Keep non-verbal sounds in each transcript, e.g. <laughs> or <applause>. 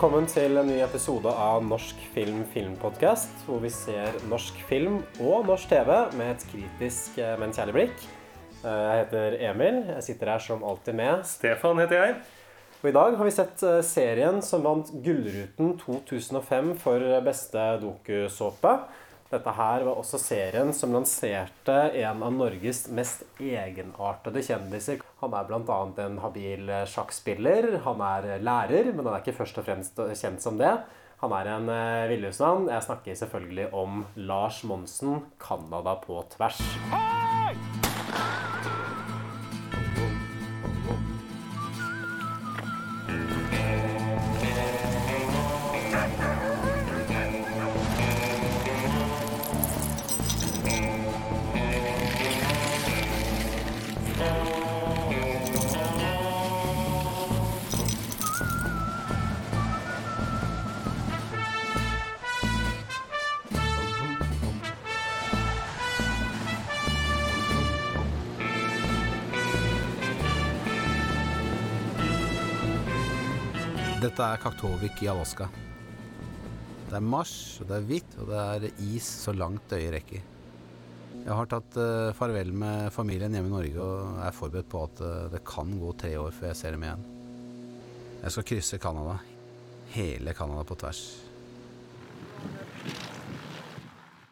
Velkommen til en ny episode av Norsk film filmpodkast, hvor vi ser norsk film og norsk TV med et kritisk, eh, men kjærlig blikk. Eh, Jeg heter Emil. Jeg sitter her som alltid med. Stefan heter jeg. Og i dag har vi sett eh, serien som vant Gullruten 2005 for beste dokusåpe. Dette her var også serien som lanserte en av Norges mest egenartede kjendiser. Han er bl.a. en habil sjakkspiller, han er lærer, men han er ikke først og fremst kjent som det. Han er en eh, villhusnavn. Jeg snakker selvfølgelig om Lars Monsen, Canada på tvers. Dette er Kaktovik i Alaska. Det er mars, og det er hvitt, og det er is så langt øyet rekker. Jeg har tatt uh, farvel med familien hjemme i Norge og er forberedt på at uh, det kan gå tre år før jeg ser dem igjen. Jeg skal krysse Canada. Hele Canada på tvers.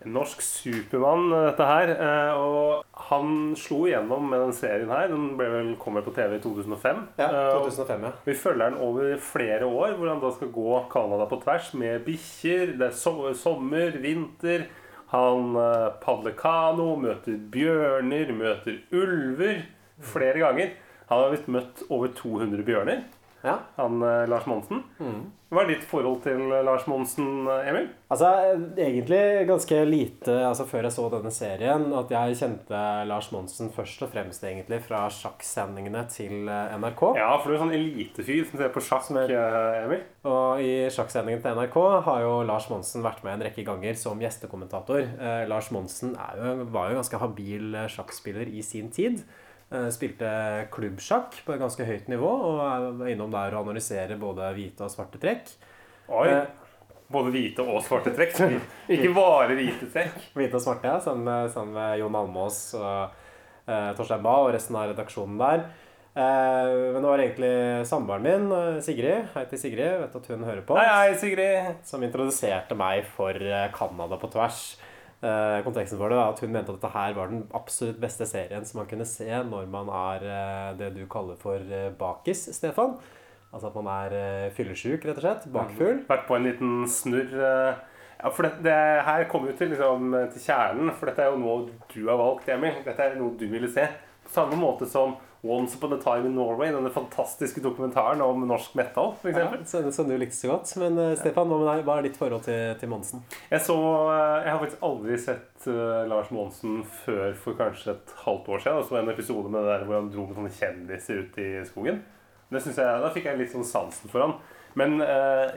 En norsk supermann, dette her. eh, Og han slo igjennom med den serien her. Den ble vel, kom vel på TV i 2005. Ja, Eh, 2005, ja. Vi følger den over flere år, hvor han da skal gå Canada på tvers med bikkjer. Det er so sommer, vinter. Han eh, padler kano, møter bjørner, møter ulver flere ganger. Han har visst møtt over 200 bjørner, ja. han eh, Lars Monsen. Hva er ditt forhold til eh, Lars Monsen, eh, Emil? Altså, egentlig ganske lite altså, før jeg så denne serien, at jeg kjente Lars Monsen først og fremst egentlig fra sjakksendingene til NRK. Ja, for du er sånn elitefyr som ser på sjakk, eh, Emil. Og i sjakksendingen til NRK har jo Lars Monsen vært med en rekke ganger som gjestekommentator. Eh, Lars Monsen er jo, var jo en ganske habil sjakkspiller i sin tid. Eh, spilte klubbsjakk på et ganske høyt nivå og er innom der og analyserer både hvite og svarte trekk. Oi. Eh, Både hvite og svarte trekk. <laughs> Ikke bare hvite trekk. Hvite og svarte, ja, sammen med, sammen med Jon Almås og eh, Torstein Bae og resten av redaksjonen der. Eh, men det var egentlig samboeren min, eh, Sigrid, hei til Sigrid, vet at hun hører på, Hei, hei, Sigrid. som introduserte meg for Canada på tvers. Eh, konteksten for det var at hun mente at dette her var den absolutt beste serien som man kunne se når man er uh, det du kaller for uh, bakis, Stefan. Altså at man er fyllesyk, rett og slett. Bakfull. Vært på en liten snurr. Ja, for det, det her kommer jo til, liksom, til kjernen, for dette er jo noe du har valgt, Emil. Dette er noe du ville se. På samme måte som Once Upon a Time in Norway, denne fantastiske dokumentaren om norsk metal, for Ja, eksempel. som, som du likte så godt. Men uh, Stefan, hva, med deg? hva er ditt forhold til, til Monsen? Jeg så uh, Jeg har faktisk aldri sett uh, Lars Monsen før for kanskje et halvt år siden. Det var en episode med det der hvor han dro med sånne kjendiser ut i skogen. Det synes jeg, Da fikk jeg litt sånn sansen for han. Men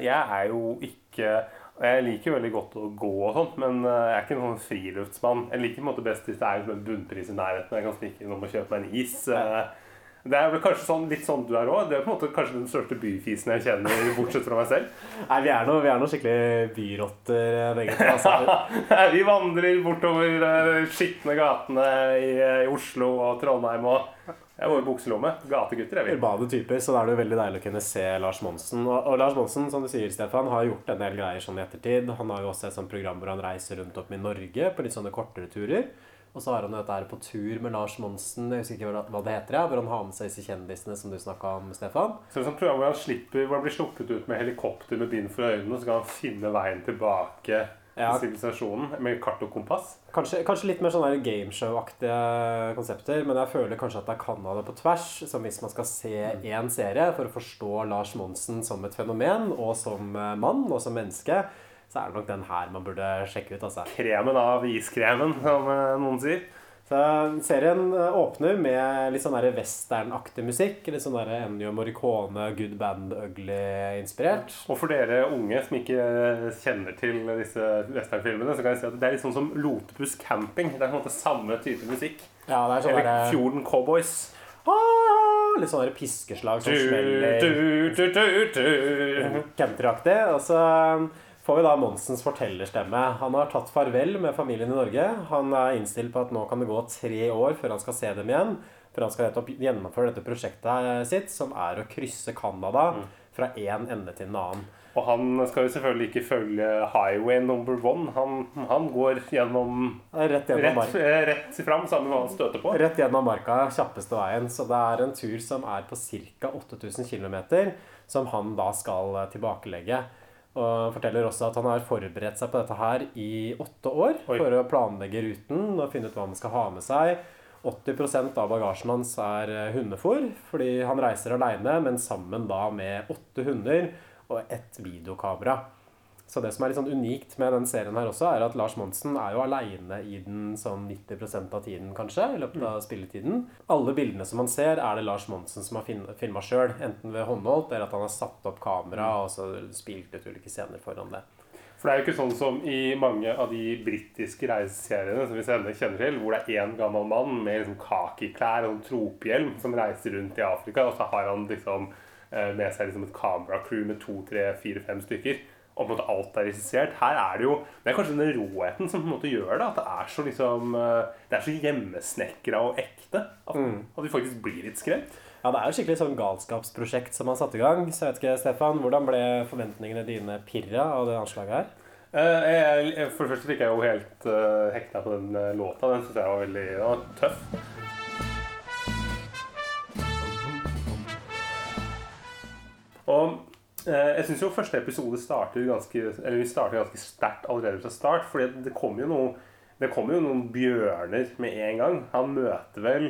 jeg er jo ikke Jeg liker veldig godt å gå og sånt, men eh, jeg er ikke noen friluftsmann. Jeg liker på en måte best hvis det er en bunnpris i nærheten. Jeg kan stikke innom og kjøpe meg en is. Eh, Det er vel kanskje sånn, litt sånn du er òg. Det er på en måte kanskje den største byfisen jeg kjenner, <laughs> bortsett fra meg selv. Nei, vi er noe, vi er noe skikkelig byrotter, eh, begge to. Altså. <laughs> Vi vandrer bortover de skitne gatene i, i Oslo og Trondheim og Jeg må i bukselomme. Gategutter er vi. Urbane typer, så da er det jo veldig deilig å kunne se Lars Monsen. Og, og Lars Monsen, som du sier, Stefan, har gjort en del greier sånn i ettertid. Han har jo også et sånt program hvor han reiser rundt opp i Norge på litt sånne kortere turer. Og så har han jo dette her på tur med Lars Monsen, jeg husker ikke hva det heter, ja, hvor han har med seg disse kjendisene som du snakka om, Stefan. Så det er sånn program hvor han slipper, hvor han blir sluppet ut med helikopter med bind for øynene, og så kan han finne veien tilbake Ja. sivilisasjonen med kart og kompass. Kanskje, kanskje litt mer sånn gameshow-aktige konsepter, men jeg føler kanskje at det er Canada på tvers, som hvis man skal se én serie for å forstå Lars Monsen som et fenomen, og som eh, mann, og som menneske, så er det nok den her man burde sjekke ut. altså. Kremen av iskremen, som eh, noen sier. Så Serien eh, åpner med litt sånn westernaktig musikk. Litt sånn Ennio Morricone, Good Band Ugly-inspirert. Og for dere unge som ikke kjenner til disse westernfilmene, så kan jeg si at det er litt sånn som Lotepus Camping. Det er på en måte samme type musikk. Ja, det er sånn Eller der, Fjorden Cowboys. ah, Litt sånn der piskeslag som Du, smeller. countryaktig. Og så får vi da Monsens fortellerstemme. Han har tatt farvel med familien i Norge. Han er innstilt på at nå kan det gå tre år før han skal se dem igjen. For han skal gjennomføre dette prosjektet sitt, som er å krysse Canada fra én ende til en annen. Og han skal jo selvfølgelig ikke følge highway number one. Han, han går gjennom Rett gjennom, rett, eh, rett fram sammen med hva han støter på. rett gjennom marka, kjappeste veien. Så det er en tur som er på ca. 8000 km, som han da skal eh, tilbakelegge. Og forteller også at han har forberedt seg på dette her i åtte år Oi. for å planlegge ruten og finne ut hva man skal ha med seg. 80% av bagasjen hans er eh, hundefôr, fordi han reiser aleine, men sammen da med åtte hunder og ett videokamera. Så det som er litt sånn unikt med den serien her også, er at Lars Monsen er jo aleine i den sånn 90% av tiden, kanskje, i løpet av spilletiden. Alle bildene som man ser, er det Lars Monsen som har filma sjøl. Enten ved håndholdt, eller at han har satt opp kamera og så spilt ut ulike scener foran det. For det er jo ikke sånn som i mange av de britiske reiseseriene som vi sender kjenner til, hvor det er én gammel mann med liksom kakiklær og en tropehjelm som reiser rundt i Afrika, og så har han liksom eh, med seg liksom et kameracrew med to, tre, fire, fem stykker. Og på en måte alt er regissert. Her er det jo Det er kanskje den råheten som på en måte gjør det. At det er så liksom eh, Det er så hjemmesnekra og ekte. At, at vi faktisk blir litt skremt. Ja, det er jo skikkelig sånn galskapsprosjekt som har satt i gang. Så jeg vet ikke, Stefan, hvordan ble forventningene dine pirra av det anslaget her? Eh, jeg, for det første fikk jeg jo helt uh, hekta på den eh, låta. Den syntes jeg var veldig ja, tøff. Og jeg syns jo første episode starter ganske Eller vi starter ganske sterkt allerede fra start. fordi det kommer jo noe det kommer jo noen bjørner med en gang. Han møter vel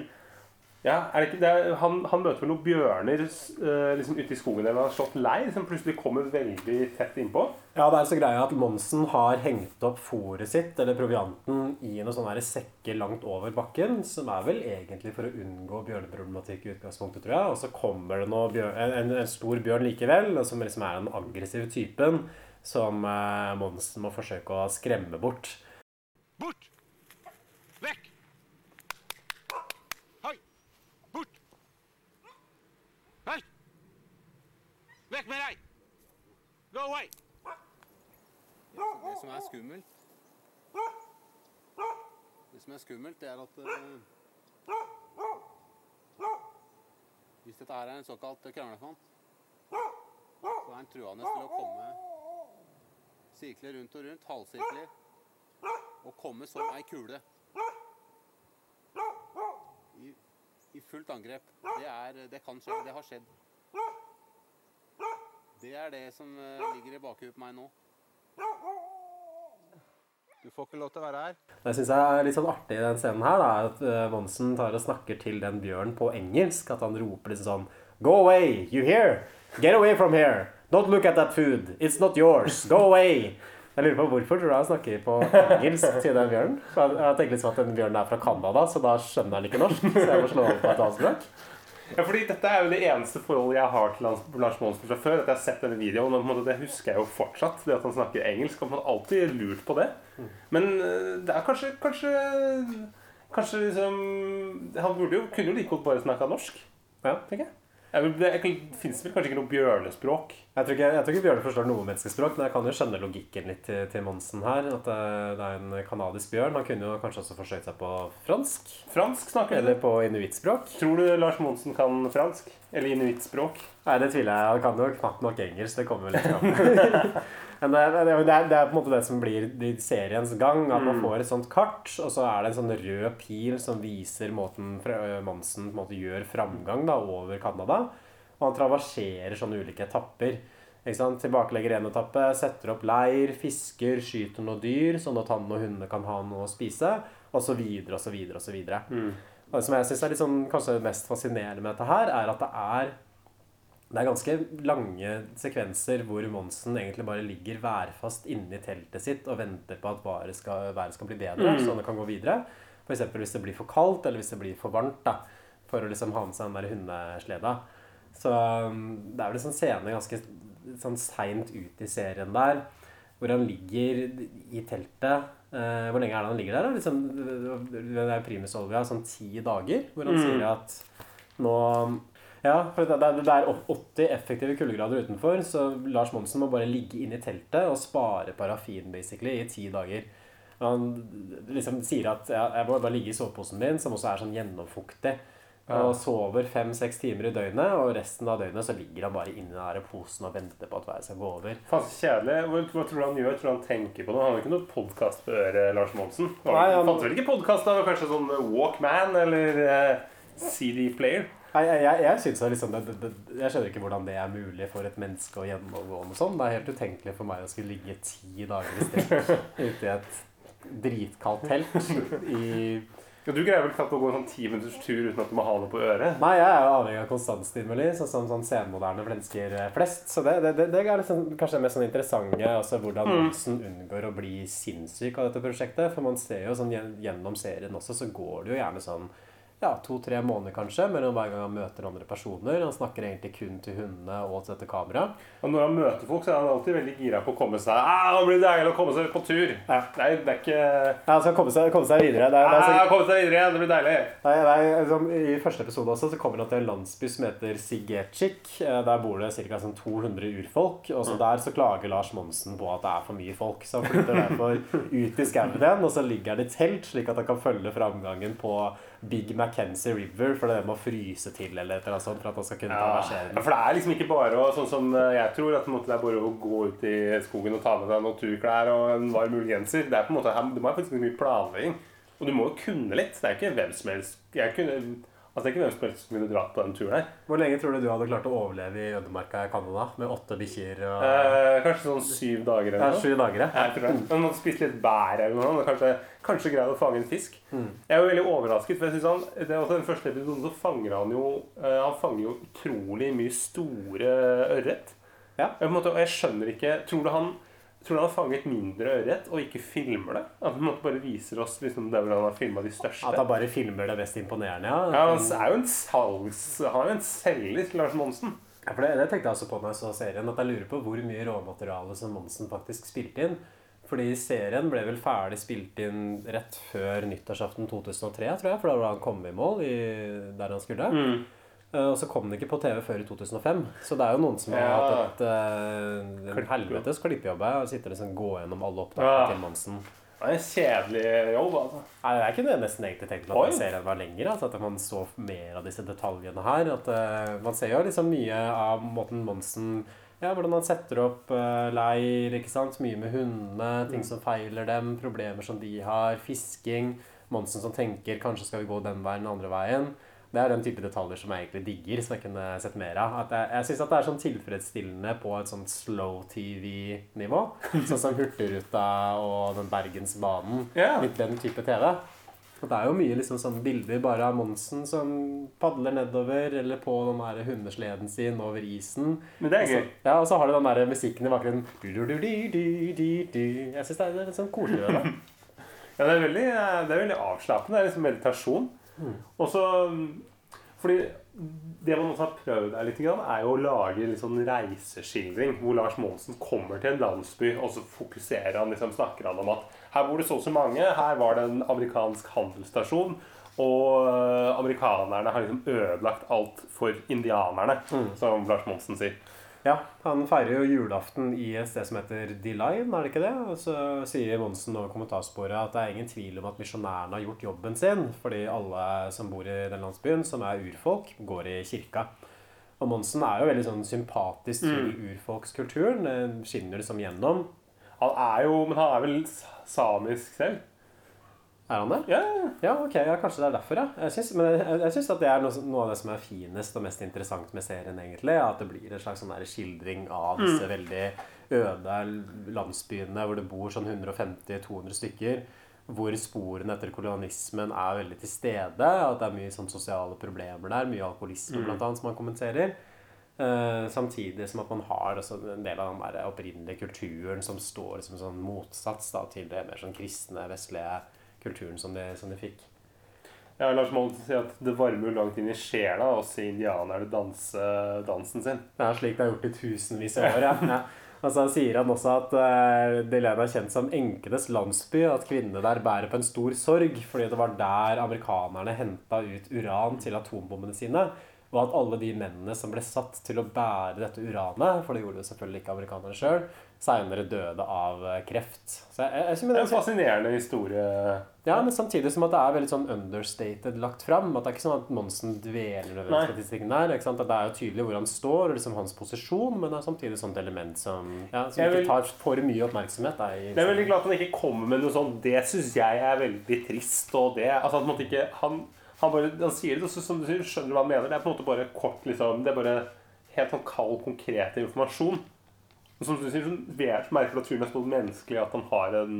ja, er det ikke, det han, han møter vel noen bjørner eh, liksom ute i skogen eller han har slått leir, som plutselig kommer veldig tett innpå. Ja, det er så greia at Monsen har hengt opp fôret sitt, eller provianten, i noen sånne sekker langt over bakken, som er vel egentlig for å unngå bjørneproblematikk i utgangspunktet, tror jeg. Og så kommer det bjørn, en, en stor bjørn likevel, som liksom er den aggressive typen, som eh, Monsen må forsøke å skremme bort. Bort! Vekk! Hei! Bort! Hei! Vekk med deg! Go away! Som er skummelt Det som er skummelt, det er at uh, Hvis dette her er en såkalt kranglefant, så er den truende til å komme sirkler rundt og rundt, halvsirkler, og komme som ei kule. I, I fullt angrep. Det, er, det kan skje. Det har skjedd. Det er det som eh, ligger i bakhuet på meg nå. Du får ikke lov til å være her. Det syns jeg er litt sånn artig i den scenen her, da, at eh, Monsen tar og snakker til den bjørnen på engelsk. At han roper liksom sånn Go away! You hear? Get away from here! Don't look at that food! It's not yours! Go away! Jeg lurer på Hvorfor tror du han snakker på engelsk til den bjørnen? Jeg tenker liksom at den bjørnen er fra Canada, så da skjønner han ikke norsk. Så jeg må slå over på et annet språk. Ja, fordi Dette er jo det eneste forholdet jeg har til Lars- Monsen fra før. At jeg har sett denne videoen, og måte, Det husker jeg jo fortsatt. Det at han snakker engelsk. Og man har alltid lurt på det. Men øh, det er kanskje Kanskje, kanskje liksom Han burde jo, kunne jo like godt bare snakka norsk. Ja, tenker jeg. Jeg det fins vel kanskje ikke noe bjørnespråk? Jeg tror ikke, jeg tror ikke Bjørne forstår noe menneskespråk, men jeg kan jo skjønne logikken litt til, til Monsen her. At det, det er en kanadisk bjørn. Han kunne jo kanskje også forsøkt seg på fransk. Fransk snakker Eller på inuittspråk. Tror du Lars Monsen kan fransk? Eller inuittspråk? Nei, det tviler jeg. Han kan jo knapt nok engelsk. Det kommer vel litt fram. <laughs> Men det, det, det, er, det er på en måte det som blir seriens gang. At man får et sånt kart, og så er det en sånn rød pil som viser måten Monsen på en måte gjør framgang da, over Canada. Og han traverserer sånne ulike etapper. Ikke sant? Tilbakelegger en etappe, setter opp leir, fisker, skyter noen dyr, sånn at han og hundene kan ha noe å spise, og så videre og så videre og så videre. Og det som jeg syns er sånn, kanskje mest fascinerende med dette her, er at det er Det er ganske lange sekvenser hvor Monsen egentlig bare ligger værfast inni teltet sitt og venter på at været skal, været skal bli bedre, så han kan gå videre. F.eks. hvis det blir for kaldt eller hvis det blir for varmt, da, for å liksom ha med seg den der hundesleda. Så um, det er vel en sånn scene ganske sånn seint ut i serien der, hvor han ligger i teltet. Eh, hvor lenge er det han ligger der? da? Liksom, det er primusolvia sånn ti dager, hvor han sier at nå ja, for det, det, det er 80 effektive kuldegrader utenfor, så Lars Monsen må bare ligge inne i teltet og spare parafin basically i ti dager. Han liksom sier at ja, jeg må bare ligge i soveposen min, som også er sånn gjennomfuktig, og sover fem-seks timer i døgnet, og resten av døgnet så ligger han bare inni den posen og venter på at været skal gå over. Faen, kjedelig. Hva, tror du han gjør? Tror han tenker på noe? Han har ikke noe podkast på øret, Lars Monsen. Han Nei, han- fant vel ikke podkast da? Kanskje sånn Walkman eller eh, CD-player? Nei, jeg, jeg, jeg, synes liksom det, det, det, jeg skjønner ikke hvordan det er mulig for et menneske å gjennomgå noe sånt. Det er helt utenkelig for meg å skulle ligge ti dager i strekk <laughs> ute i et dritkaldt telt i Ja, du greier vel knapt å gå en sånn ti minutters tur uten at du må ha noe på øret? Nei, jeg er jo avhengig av konstant stimuli, sånn som sånn senmoderne mennesker eh, flest. Så det, det, det, er liksom kanskje det mest sånn interessante, altså hvordan Monsen unngår å bli sinnssyk av dette prosjektet. For man ser jo sånn gjennom serien også, så går det jo gjerne sånn ja, to-tre måneder kanskje, mellom hver gang han møter andre personer. Han snakker egentlig kun til hundene og til dette kameraet. Og når han møter folk, så er han alltid veldig gira på å komme seg ah, Det blir deilig å komme seg på tur. Ja. Nei, det er ikke Ja, han skal komme seg, komme seg videre. Det er, det er så, ja, Komme seg videre igjen, det blir deilig. Nei, nei, liksom, I første episode også så kommer han til en landsby som heter Sigetsjik. Eh, Der bor det ca. Sånn 200 urfolk. Og så der så klager Lars Monsen på at det er for mye folk. Så han flytter derfor ut i skauen igjen, og så ligger han i telt, slik at han kan følge framgangen på Big McKenzie River, for det der med å fryse til eller et eller annet sånt for at han skal kunne ta Ja, for det er liksom ikke bare å, sånn som eh, jeg tror, at det er bare å gå ut i skogen og ta med seg naturklær og en varm ullgenser. Det er på en måte, det må faktisk mye planlegging. Og du må jo kunne litt. Det er ikke hvem som helst jeg kunne, altså det er ikke hvem som helst som kunne dratt på den turen her. Hvor lenge tror du du hadde klart å overleve i ødemarka i Canada med åtte bikkjer og Eh, kanskje sånn syv dager eller er noe. sju dager, ja. Jeg tror det. Men måtte spise litt bær eller noe. Kanskje, kanskje greide å fange en fisk. Mm. Jeg er jo veldig overrasket. for jeg synes han, det er også Den første episoden så fanger han jo eh, Han fanger jo utrolig mye store ørret. Ja. Jeg, måte, jeg skjønner ikke Tror du han Tror du han har fanget mindre ørret og ikke filmer det? At han bare viser oss liksom, der hvor han har filma de største? At han bare filmer det mest imponerende, ja. ja, Han er jo en salgs... Han er jo en selger, Lars Monsen. Ja, for det, det tenkte jeg også på når jeg så serien, at jeg lurer på hvor mye råmateriale som Monsen faktisk spilte inn. Fordi serien ble vel ferdig spilt inn rett før nyttårsaften 2003, tror jeg. For da var han kommet i mål i, der han skulle. Eh, Og så kom den ikke på TV før i 2005. Så det er jo noen som har Ja. hatt et, uh, en helvetes klippejobb her og sitter liksom går gjennom alle opptakene Ja. til Monsen. Det er en kjedelig jobb, altså. Nei, Jeg kunne nesten egentlig tenkt meg Oi. at serien var lengre. Altså at man så mer av disse detaljene her. At uh, Man ser jo liksom mye av måten Monsen ja, Hvordan han setter opp uh, leir. ikke sant? Mye med hundene, ting som feiler dem, problemer som de har, fisking. Monsen som tenker kanskje skal vi gå den veien, den andre veien. Det er den type detaljer som jeg egentlig digger, som jeg kunne sett mer av. At jeg jeg syns det er sånn tilfredsstillende på et sånn slow TV-nivå. <laughs> Sånn som Hurtigruta og den Bergensbanen. Yeah. Litt den type TV. Og det er jo mye liksom sånn bilder bare av Monsen som padler nedover, eller på den der hundesleden sin over isen. Men det er gøy. Ja, og så har du den der musikken i bakgrunnen. Jeg syns det er litt sånn koselig. <laughs> Ja, det er veldig, eh, det er veldig avslappende. Det er liksom meditasjon. Og så mm, Fordi det man også har prøvd her litt, er jo å lage en sånn reiseskildring. Hvor Lars Monsen kommer til en landsby, og så fokuserer han liksom, snakker han om at her bor det så og så mange, her var det en amerikansk handelsstasjon. Og øh, amerikanerne har liksom ødelagt alt for indianerne, som Lars Monsen sier. Ja, han feirer jo julaften i et sted som heter D-Line, er det ikke det? Og så sier Monsen over kommentarsporet at det er ingen tvil om at misjonærene har gjort jobben sin, fordi alle som bor i den landsbyen, som er urfolk, går i kirka. Og Monsen er jo veldig sånn sympatisk til urfolkskulturen. Det skinner liksom gjennom. Han er jo Men han er vel samisk selv? Er han det? Ja, Ja, ok, ja, kanskje det er derfor, ja. Jeg syns, men jeg, jeg synes at det er noe, noe av det som er finest og mest interessant med serien, egentlig. At det blir en slags sånn der skildring av disse veldig øde landsbyene hvor det bor sånn 150-200 stykker. Hvor sporene etter kolonialismen er veldig til stede. At det er mye sånn sosiale problemer der. Mye alkoholisme, blant annet, som han kommenterer. Uh, samtidig som at man har en del av den der opprinnelige kulturen som står som sånn motsats da, til det mer sånn kristne, vestlige kulturen som de, som de fikk. Ja, Lars Mold sier at det varmer langt inn i sjela å se indianerne danse dansen sin. Det er slik det er gjort i tusenvis av år. Ja. ja. Altså, han sier han også at uh, Delena er kjent som enkenes landsby. At kvinnene der bærer på en stor sorg, fordi det var der amerikanerne henta ut uran til atombommene sine. Og at alle de mennene som ble satt til å bære dette uranet, for det gjorde jo selvfølgelig ikke amerikanerne sjøl, seinere døde av eh, kreft. Så jeg, jeg, jeg Det er en fascinerende historie. ja, men samtidig som at det er veldig sånn understated lagt fram. At det er ikke sånn at Monsen dveler over statistikken tingene. Ikke sant? At det er jo tydelig hvor han står, og liksom hans posisjon, men det er samtidig et sånt element som, ja, som ikke vil- tar for mye oppmerksomhet. Der, Jeg er veldig glad at han ikke kommer med noe sånt. Det syns jeg er veldig trist. Og det, altså at man ikke, han, han, bare, han sier det, og så som du sier, skjønner du hva han mener. Det er på en måte bare kort, liksom. Det er bare helt sånn kald, konkret informasjon. Og som du sier, så vet- merker du at fyren er så menneskelig at han har en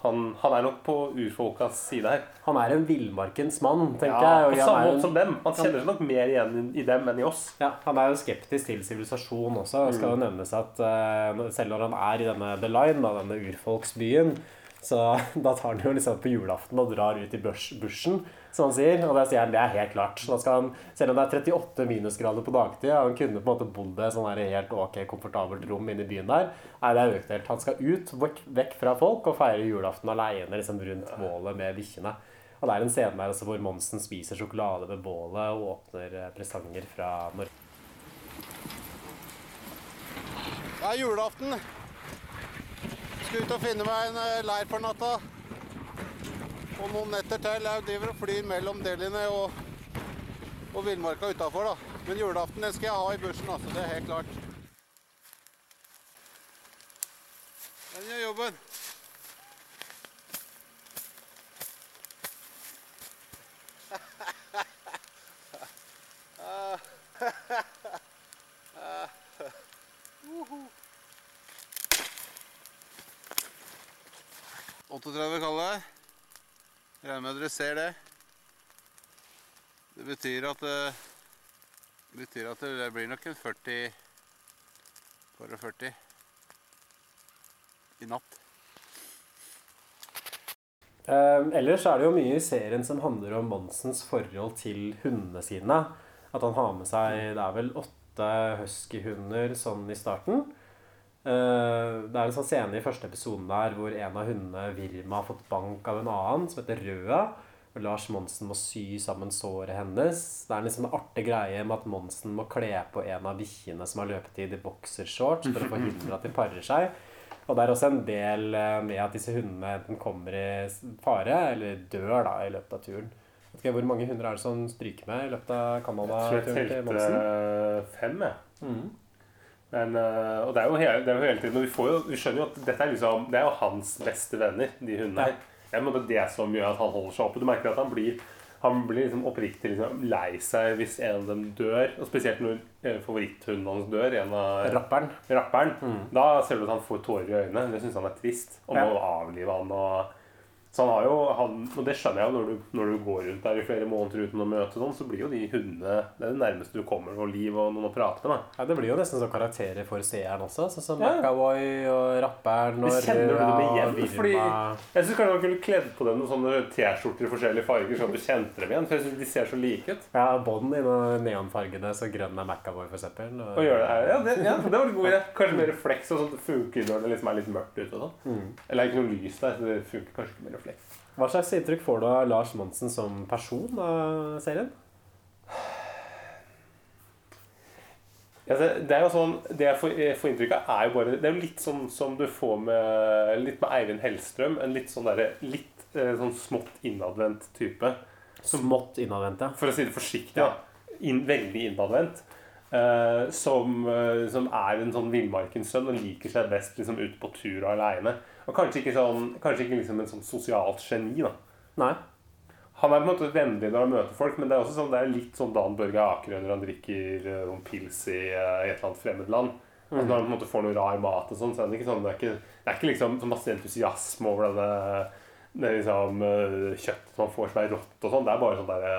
han, han er nok på urfolkas side her. Han er en villmarkens mann, tenker Ja, jeg. på og samme han, er måte som dem. Han kjenner seg nok mer igjen i dem enn i oss. ja, han er jo skeptisk til sivilisasjon også. Det skal jo nevnes at uh, selv når han er i denne The Line, da, denne urfolksbyen, så <laughs> da tar han jo liksom på julaften og drar ut i bush, bushen, som han sier. Og det sier han, det er helt klart. Da han, selv om det er 38 minusgrader på dagtid, og han kunne på en måte bodd i et sånn helt ok, komfortabelt rom inne i byen der, nei, det er helt. Han skal ut, vekk, vekk fra folk, og feire julaften alene liksom, rundt bålet med bikkjene. Og det er en scene der altså, hvor Monsen spiser sjokolade ved bålet og åpner eh, presanger fra Norge. Det er julaften. Skal ut og finne meg en eh, leir for natta. Og noen netter til. Jeg driver og flyr mellom Delhiene og, og villmarka utafor, da. Men julaften den skal jeg ha i bushen, altså. Det er helt klart. Den gjør jobben. Uh. 38 kaller jeg. Regner med dere ser det. Det betyr at det betyr at det blir nok en 40 Bare 40 i natt. Eh, ellers er det jo mye i serien som handler om Monsens forhold til hundene sine. At han har med seg Det er vel åtte huskyhunder sånn i starten. Eh, det er en sånn scene i første episoden der hvor en av hundene, Virma, har fått bank av en annen som heter Røa. Og Lars Monsen må sy sammen såret hennes. Det er liksom en artig greie med at Monsen må kle på en av bikkjene som har løpetid i boksershorts for å forhindre at de parer seg. Og det er også en del eh, med at disse hundene enten kommer i fare eller dør da i løpet av turen. Vet ikke, hvor mange hunder er det som stryker med i løpet av Jeg tror jeg Canada-turen til Monsen? telte fem, jeg. Mhm. Men, øh, og det er jo hele, det er jo hele tiden men vi, får jo, vi skjønner jo at dette er liksom Det er jo hans beste venner, de hundene her. Det er på en det som gjør at han holder seg oppe. Du merker at han blir, han blir liksom oppriktig liksom lei seg hvis en av dem dør. Og spesielt når eh, favoritthunden hans dør, en av Rapperen. rapperen. Da ser du at han får tårer i øynene. Det syns han er trist. Og må avlive han. Og, så han har jo, han, og det skjønner jeg jo når du, når du går rundt der i flere måneder uten å møte noen, så blir jo de hundene Det er det nærmeste du kommer noe liv og noen å prate med. Ja, det blir jo nesten sånn karakterer for seeren også, sånn som Ja. McAvoy og Rapperen og Røa og Fordi Virma. jeg syns kanskje man kunne kledd på dem noen sånne T-skjorter i forskjellige farger, sånn at du kjente dem igjen. For jeg synes de ser så like ut. Ja, bånd i neonfargene, så grønn er McAvoy for eksempel. Og, Og gjør det, ja, det, ja, det var en god idé. Kanskje mer refleks og sånt. Det funker når det liksom er litt mørkt ute. og sånn. Eller er ikke noe lys der, så det funker kanskje ikke med refleks. Hva slags inntrykk får du av Lars Monsen som person av serien? Det, det er jo sånn, det jeg får, jeg får inntrykk av, er jo bare Det er jo litt sånn som du får med litt med Eivind Hellstrøm. En litt sånn derre litt eh, sånn smått innadvendt type. Smått innadvendt, ja. For å si det forsiktig. Ja. Inn, veldig innadvendt. Eh, som, uh, som er en sånn villmarkens sønn og liker seg best liksom ute på tur aleine. Og kanskje ikke, sånn, kanskje ikke liksom en sånn sosialt geni, da. Nei. Han er på en måte vennlig når han møter folk, men det er også sånn, det er litt sånn Dan Børge Akerø når han drikker uh, noen pils i et eller annet fremmed land. Altså, når han på en måte får noe rar mat og sånn, så er det ikke sånn Det er ikke, det er ikke liksom så masse entusiasme over denne det liksom, eh, kjøttet man får som er rått og sånn. Det er bare sånn derre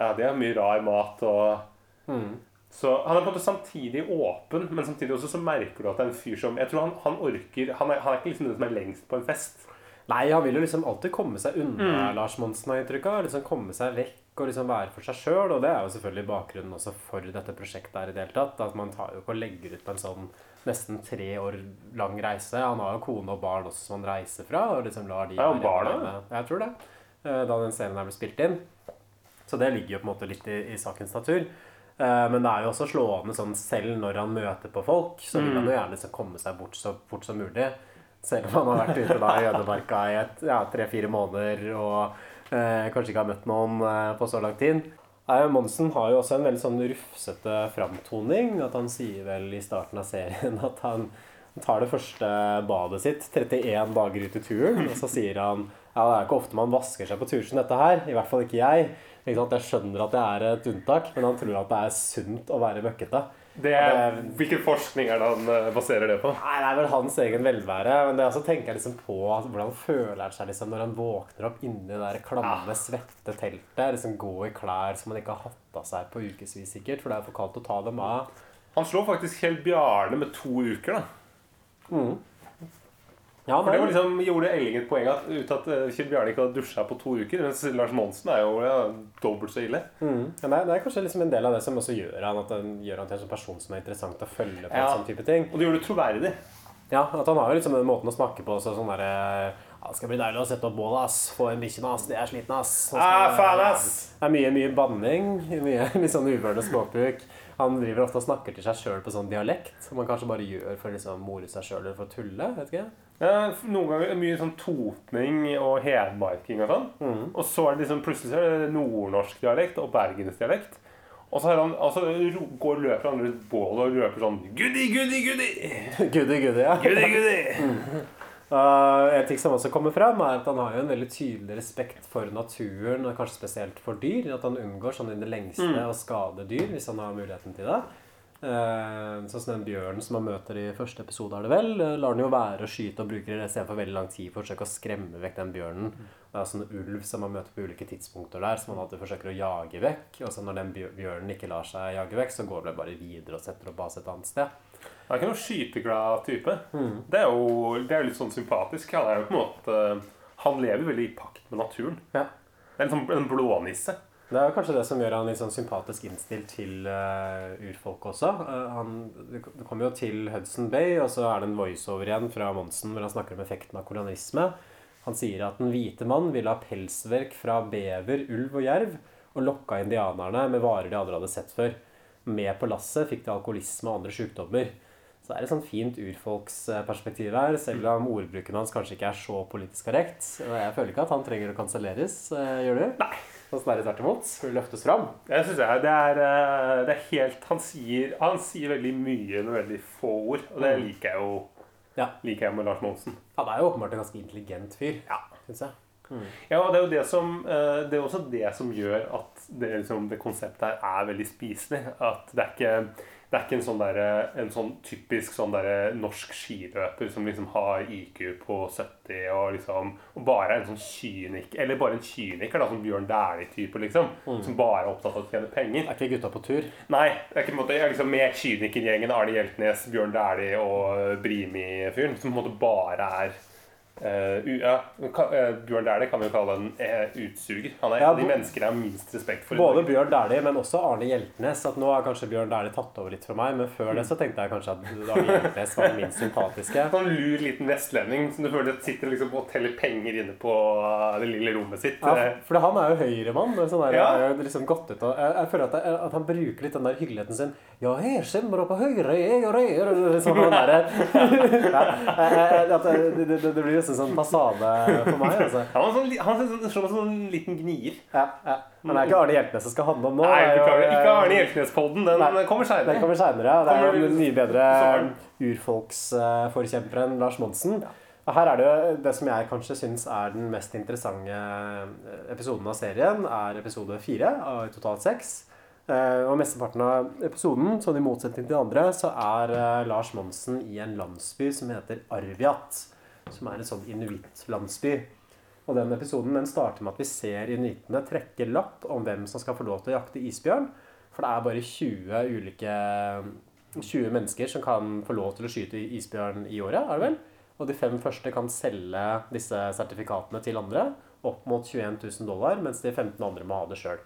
Ja, det er mye rar mat og Så Han er på en måte samtidig åpen, men samtidig også så merker du at det er en fyr som Jeg tror han, han orker Han er, han er ikke liksom den som er lengst på en fest. Nei, han vil jo liksom alltid komme seg unna Lars Monsen, har inntrykk av. Liksom komme seg vekk og liksom være for seg sjøl. Og det er jo selvfølgelig bakgrunnen også for dette prosjektet her i det hele tatt. At man tar jo ikke og legger ut på en sånn nesten tre år lang reise. Han har jo kone og barn også som han reiser fra. Og liksom lar de Ja, og være barn hjemme. Jeg tror det. eh, Da den serien her ble spilt inn. Så det ligger jo på en måte litt i, i sakens natur. Eh, Men det er jo også slående sånn selv når han møter på folk, så vil han jo gjerne liksom komme seg bort så fort som mulig. Selv om han har vært ute da i ødemarka i ja, tre-fire måneder og eh, kanskje ikke har møtt noen eh, på så lang tid. Monsen har jo også en veldig sånn rufsete framtoning. At han sier vel i starten av serien at han tar det første badet sitt 31 dager ut i turen. Og så sier han ja, det er ikke ofte man vasker seg på tur som dette her. I hvert fall ikke jeg. Jeg skjønner at det er et unntak, men han tror at det er sunt å være møkkete. Det er, hvilken forskning er det han eh, baserer det på? Nei, Det er vel hans egen velvære. Men det også tenker jeg liksom på at hvordan føler han seg liksom når han våkner opp inni det der klamme, svette teltet. Liksom Gå i klær som han ikke har hatt av seg på ukevis sikkert, for det er for kaldt å ta dem av. Han slår faktisk Kjell Bjarne med to uker, da. Ja, For det var liksom, gjorde Elling et poeng at, ut at eh, Kjell Bjarne ikke hadde dusja på to uker. Mens Lars Monsen er jo ja, dobbelt så ille. mm. ja, det er kanskje liksom en del av det som også gjør han at han gjør han til en sånn person som er interessant å følge på. Ja. en sånn type ting. Og det gjorde det troverdig. Ja, at han har jo liksom den måten å snakke på så sånn derre ja, det skal bli deilig å sette opp bålet, ass. Få en bikkje ass. Det er sliten, ass. Skal Ah, faen, ass. Det er mye, mye banning. Mye <laughs> litt sånn uvørende språkbruk. Han driver ofte og snakker til seg sjøl på sånn dialekt, som man kanskje bare gjør for å liksom more seg sjøl eller for å tulle. vet ikke Ja, noen ganger mye sånn totning og hedmarking og sånn. Og så er det liksom plutselig så er det nordnorsk dialekt og bergensdialekt. Og så han, altså, går løper han rundt bålet og løper sånn Goody, goody, goody! <laughs> Goody, goody, ja. Goody, goody! Uh, <laughs> en ting som også kommer fram, er at han har jo en veldig tydelig respekt for naturen, og kanskje spesielt for dyr. At han unngår sånn i det lengste å skade dyr, hvis han har muligheten til det. Uh, sånn som den bjørnen som man møter i første episode, er det vel, uh, lar den jo være å skyte og bruker det for veldig lang tid for å forsøke å skremme vekk den bjørnen. Det er sånn ulv som man møter på ulike tidspunkter der, som man alltid forsøker å jage vekk. Og så når den bjørnen ikke lar seg jage vekk, så går det bare videre og setter opp base et annet sted. Han er ikke noen skyteglad type. Det, er jo, det er jo litt sånn sympatisk. Han er jo på en måte Han lever veldig i pakt med naturen. Ja. Det er en sånn en blånisse. Det er kanskje det som gjør han litt sånn sympatisk innstilt til uh, urfolk også. Uh, han, det kommer jo til Hudson Bay, og så er det en voiceover igjen fra Monsen hvor han snakker om effekten av kolonisme. Han sier at den hvite mann ville ha pelsverk fra bever, ulv og jerv, og lokka indianerne med varer de aldri hadde sett før. Med på lasset fikk de alkoholisme og andre sykdommer. Så det er et sånn fint urfolksperspektiv her, selv om ordbruken hans kanskje ikke er så politisk korrekt. Og jeg føler ikke at han trenger å kanselleres, eh, gjør du? Nei. Snarere tvert imot. Løftes fram. Jeg synes jeg, det, er, eh, det er helt Han sier, han sier veldig mye med veldig få ord, og det liker jeg jo Ja. liker jeg med Lars Monsen. Han er jo åpenbart en ganske intelligent fyr, Ja. synes jeg. Ja, og det er jo det som eh, Det er også det som gjør at det, liksom, det konseptet her er veldig spiselig. At det er ikke, det er ikke en, sånn der, en sånn typisk sånn der, norsk skiløper som liksom har IQ på 70 og liksom og bare er en sånn kynik Eller bare en kyniker, da, som Bjørn Dæhlie-type, liksom. Som bare er opptatt av å tjene penger. Er ikke gutta på tur? Nei, det er ikke på en måte, jeg liksom med kynikergjengen Arne Hjeltnes, Bjørn Dæhlie og Brimi-fyren, som på en måte bare er eh, u- ja, eh, Bjørn Dæhlie kan vi jo kalle en eh, utsuger. Han er Ja, en av de menneskene jeg har minst respekt for. Både Bjørn Dæhlie, men også Arne Hjeltnes. At nå har kanskje Bjørn Dæhlie tatt over litt for meg, men før det så tenkte jeg kanskje at Arne Hjeltnes var den minst sympatiske. <laughs> Sånn lur liten vestlending som du føler at sitter liksom og teller penger inne på det lille rommet sitt. Ja, for han er jo høyremann. er Sånn der, Ja. jeg jo liksom godt ut og jeg, jeg føler at, jeg, at han bruker litt den der hyggeligheten sin. Ja, her skjemmer på høyre, jeg og jeg <laughs> Sånn liksom den der, <laughs> ja, jeg- jeg- at det, det, det, det blir nesten sånn fasade for meg. altså. <laughs> Han er sånn, li- han er sånn, liten gnier. Ja, ja. Men det er ikke Arne Hjeltnes det skal handle om nå. Nei, jo- Ikke Arne Hjeltnes-podden. Den Nei. kommer Den kommer seinere. Det er jo Kommer en mye bedre urfolksforkjemperen Lars Monsen. Her er det jo det som jeg kanskje syns er den mest interessante eh, episoden av serien, er episode fire av totalt seks. Eh, Og mesteparten av episoden, sånn i motsetning til de andre, så er eh, Lars Monsen i en landsby som heter Arviat. Som er en sånn inuittlandsby. Og den episoden den starter med at vi ser inuittene trekke lapp om hvem som skal få lov til å jakte isbjørn. For det er bare 20 ulike 20 mennesker som kan få lov til å skyte isbjørn i året, er det vel? Og de fem første kan selge disse sertifikatene til andre opp mot 21 000 dollar, mens de 15 andre må ha det sjøl.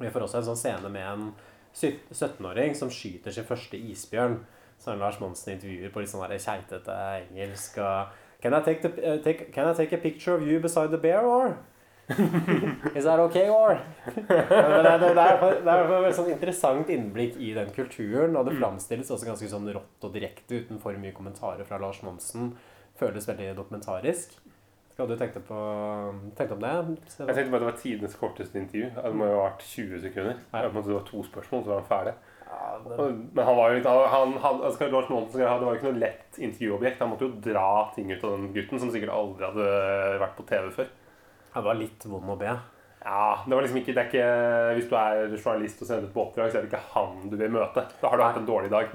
Vi får også en sånn scene med en 17-åring som skyter sin første isbjørn. Som Lars Monsen intervjuer på litt sånn keitete engelsk. Og, can, I take the, uh, take, can I take a picture of you beside the bear, or? <laughs> Is that okay, or? Det, er- det, er- det, er, et sånn interessant innblikk i den kulturen. Og det framstilles også ganske sånn rått og direkte uten for mye kommentarer fra Lars Monsen. Føles veldig dokumentarisk. Hva hadde du tenkt, på, tenkt om det? Jeg tenkte bare det var tidenes korteste intervju. Det må jo ha vært 20 sekunder. Det var to spørsmål, så var han ferdig. Ja, Men han var jo litt han, han, altså, Lars Monsen det var jo ikke noe lett intervjuobjekt. Han måtte jo dra ting ut av den gutten, som sikkert aldri hadde vært på TV før. Han var litt vond å be. Ja, det var liksom ikke, det er ikke Hvis du er journalist og sender ut på oppdrag, så er det ikke han du vil møte. Da har du hatt en dårlig dag